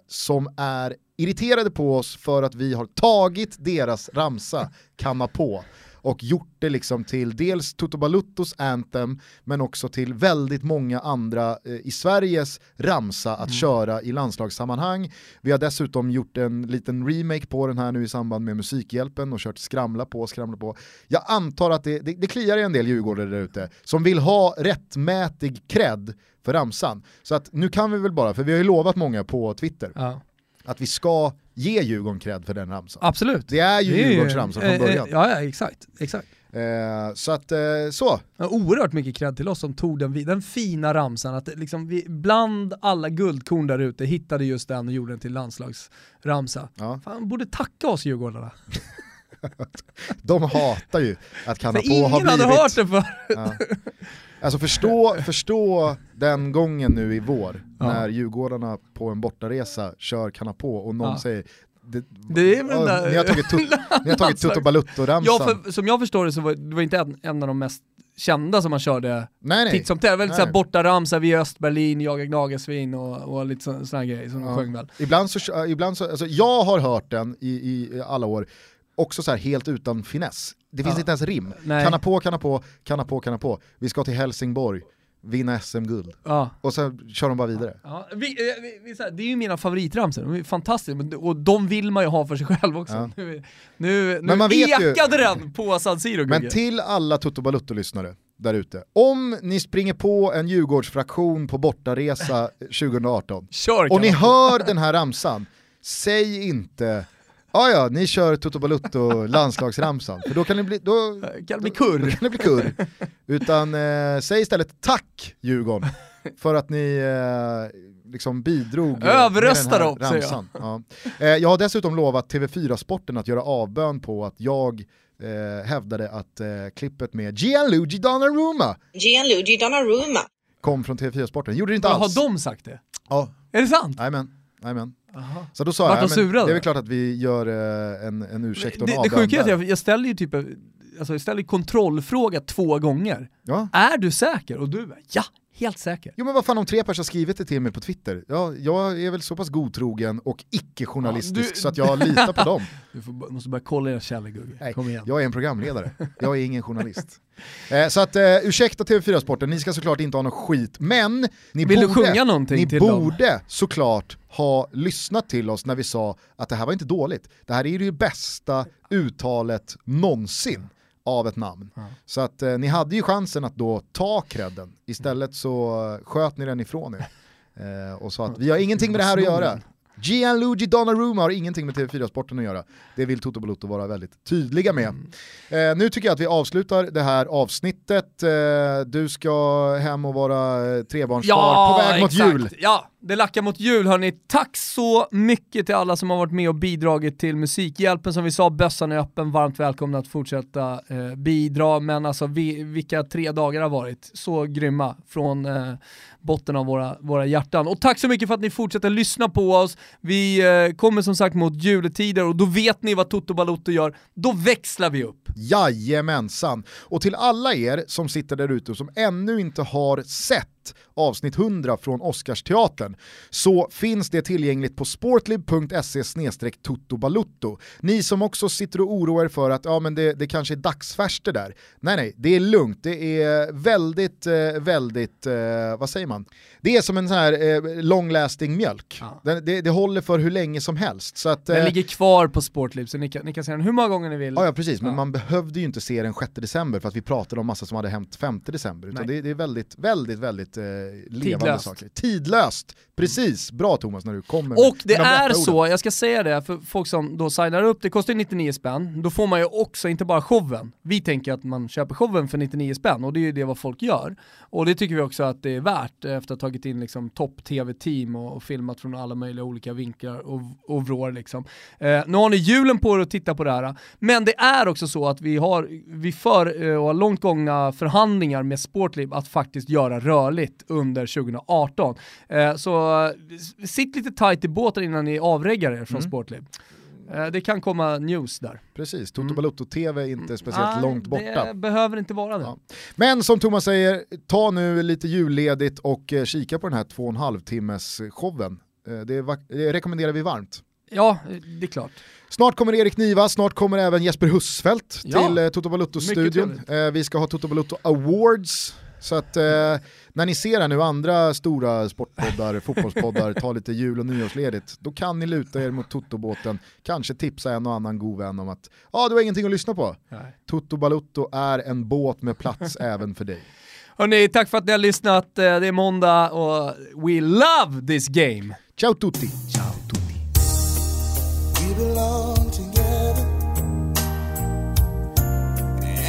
som är irriterade på oss för att vi har tagit deras ramsa, kamma på och gjort det liksom till dels Toto Baluttos anthem men också till väldigt många andra eh, i Sveriges ramsa att köra i landslagssammanhang. Vi har dessutom gjort en liten remake på den här nu i samband med Musikhjälpen och kört skramla på, skramla på. Jag antar att det, det, det kliar i en del djurgårdare där ute som vill ha rättmätig cred för ramsan. Så att nu kan vi väl bara, för vi har ju lovat många på Twitter, Ja. att vi ska ge Djurgården cred för den ramsan. Absolut. Det är ju Det är Djurgårdens ramsa från eh, början. eh, Ja, ja exakt. exakt. Eh, så att, eh, så. Ja, Oerhört mycket cred till oss som tog den, den fina ramsan, att liksom vi bland alla guldkorn där ute hittade just den och gjorde den till landslagsramsa. Ja. Fan, borde tacka oss djurgårdarna. De hatar ju att på har ingen hade blivit... hört det för. Ja. Alltså förstå, förstå den gången nu i vår Ja. när Djurgårdarna på en bortaresa kör Kanna på och någon Ja. säger det, Det är ja, där- ni har tagit, tut, ni har tagit Toto Balutto-ramsan. Ja, för, som jag förstår det så var det var inte en, en av de mest kända som man körde nej, nej. titt som tätt. Väldigt såhär borta ramsa, vi är Östberlin, jagar gnagasvin och, och lite sådana så, grejer som de Ja. sjöng väl. Ibland så, ibland så alltså jag har hört den i, i alla år, också så här helt utan finess. Det finns Ja. inte ens rim. Nej. Kanna på, kanna på, kanna på, kanna på. Vi ska till Helsingborg, vinna SM-guld. Ja. Och sen kör de bara vidare. Ja, vi, eh, vi, vi, här, det är ju mina favoritramsor, de är fantastiska, och de vill man ju ha för sig själv också. Nu, nu, nu Men man vet ju- ekade den på San Siro Men till alla Toto Balutto-lyssnare där ute, om ni springer på en Djurgårdsfraktion på bortaresa 2018 Kör och ni hör den här ramsan, säg inte Ja ja, ni kör Toto Balutto landslagsramsan, för då kan det bli, då, Kan det bli då kurr? kan det bli kurr. Utan eh, säg istället tack Djurgården för att ni eh, liksom bidrog Överrösta med den dem, här säger ramsan. Ja. Eh, jag har dessutom lovat TV4-sporten att göra avbön på att jag eh, hävdade att eh, klippet med Gianluigi Donnarumma Gianluigi Donnarumma. kom från TV4-sporten. Gjorde det inte Ja, alls. Har de sagt det? Ja, Är det sant? jajamän. Aha. Så då sa Vart jag, de "Ja, men surade det är då?" väl klart att vi gör eh, en, en ursäkt och en Det, det sjuka är att jag, jag ställer ju typ, alltså jag ställer kontrollfråga två gånger. Ja, Är du säker? Och du bara, ja, Helt säker. Jo men vad fan om tre personer har skrivit det till mig på Twitter, ja, jag är väl så pass godtrogen och icke-journalistisk Ja, du- så att jag litar på dem. Du får, måste bara kolla dina källor Gugge. Nej, Kom igen. Jag är en programledare, jag är ingen journalist. Eh, så att, eh, ursäkta TV4-sporten, ni ska såklart inte ha något skit, men ni Vill borde, sjunga någonting ni till dem? borde såklart ha lyssnat till oss när vi sa att det här var inte dåligt. Det här är ju det bästa uttalet någonsin av ett namn. Ja. Så att eh, ni hade ju chansen att då ta credden, istället så sköt ni den ifrån er. Eh, och sa att vi har ingenting med det här att göra. Gianluigi Donnarumma har ingenting med TV4-sporten att göra. Det vill Toto Balotto vara väldigt tydliga med. Eh, nu tycker jag att vi avslutar det här avsnittet. Eh, du ska hem och vara eh, trebarnsfar på väg mot exakt. jul. Ja, det lackar mot jul hörni. Tack så mycket till alla som har varit med och bidragit till Musikhjälpen. Som vi sa, bössan är öppen, varmt välkomna att fortsätta eh, bidra. Men alltså vi, vilka tre dagar har varit. Så grymma från eh, botten av våra, våra hjärtan. Och tack så mycket för att ni fortsätter lyssna på oss. Vi eh, kommer som sagt mot juletider och då vet ni vad Toto Balotto gör. Då växlar vi upp. Jajamensan. Och till alla er som sitter där ute och som ännu inte har sett avsnitt 100 från Oscarsteatern så finns det tillgängligt på sportlib.se totobalutto. Ni som också sitter och oroar er för att ja, men det, det kanske är dagsfärskt det där. Nej nej, det är lugnt. Det är väldigt, eh, väldigt, eh, vad säger man? Det är som en sån här eh, long-lasting mjölk. Ja. Det, det, det håller för hur länge som helst. Så att, Den ligger kvar på Sportlib så ni kan, ni kan se den hur många gånger ni vill. Ja, ja precis, men Ja. man behövde ju inte se den 6 december för att vi pratade om massa som hade hänt 5 december. Utan det, det är väldigt, väldigt, väldigt eh, levande Tidlöst. saker. Tidlöst! Precis, bra Thomas när du kommer Och det är så, orden. jag ska säga det för folk som då signar upp, det kostar 99 spänn, då får man ju också inte bara showen. Vi tänker att man köper showen för 99 spänn och det är ju det vad folk gör. Och det tycker vi också att det är värt efter att ha tagit in liksom topp-tv-team och, och filmat från alla möjliga olika vinklar och, och vrår liksom. Eh, nu har ni julen på er att titta på det här, men det är också så att vi har, vi för eh, och har långt gångna förhandlingar med Sportlib att faktiskt göra rörligt under 2018. Eh, så eh, sitt lite tight i båten innan ni avreggar er från Mm. Sportlib. Eh, det kan komma news där. Precis, Toto Mm. Balotto-TV är inte speciellt Nej, långt borta. Det behöver inte vara det. Ja. Men som Thomas säger, ta nu lite julledigt och kika på den här två och en halv timmes showen. Det, det rekommenderar vi varmt. Ja, det är klart. Snart kommer Erik Niva, snart kommer även Jesper Husfeldt Ja. till Toto Eh, vi ska ha Toto Balutto Awards. Så att eh, när ni ser här nu andra stora sportpoddar, fotbollspoddar, ta lite jul och nyårsledigt, då kan ni luta er mot Toto-båten, kanske tipsa en och annan god vän om att ja, ah, du har ingenting att lyssna på. Nej. Toto Balutto är en båt med plats även för dig. Hörni, tack för att ni har lyssnat. Eh, Det är måndag och we love this game. Ciao tutti! Ciao tutti. We belong together,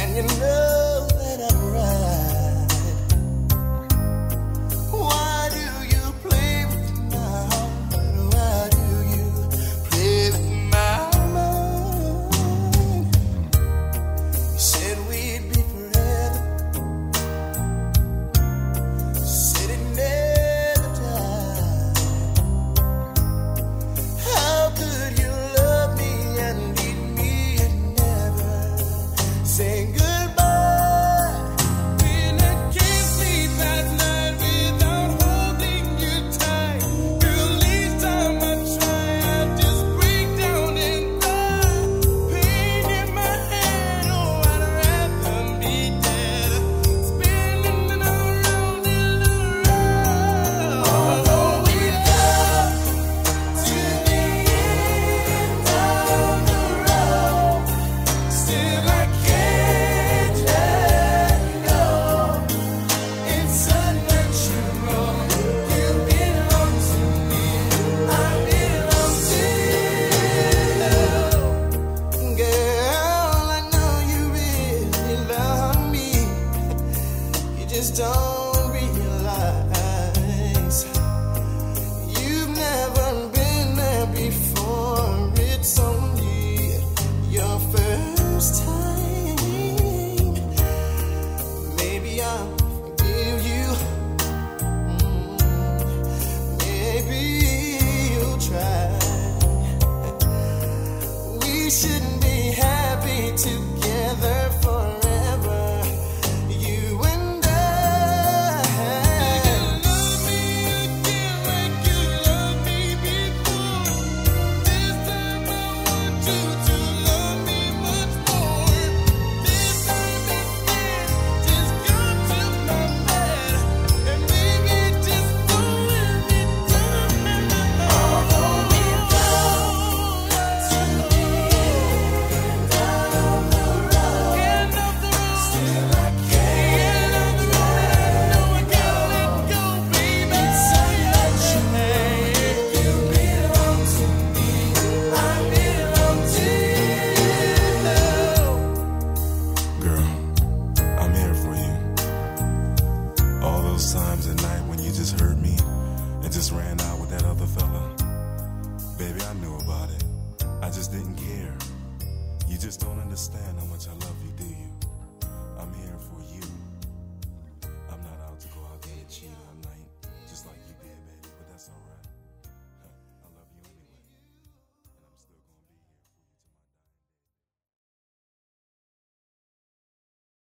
and you know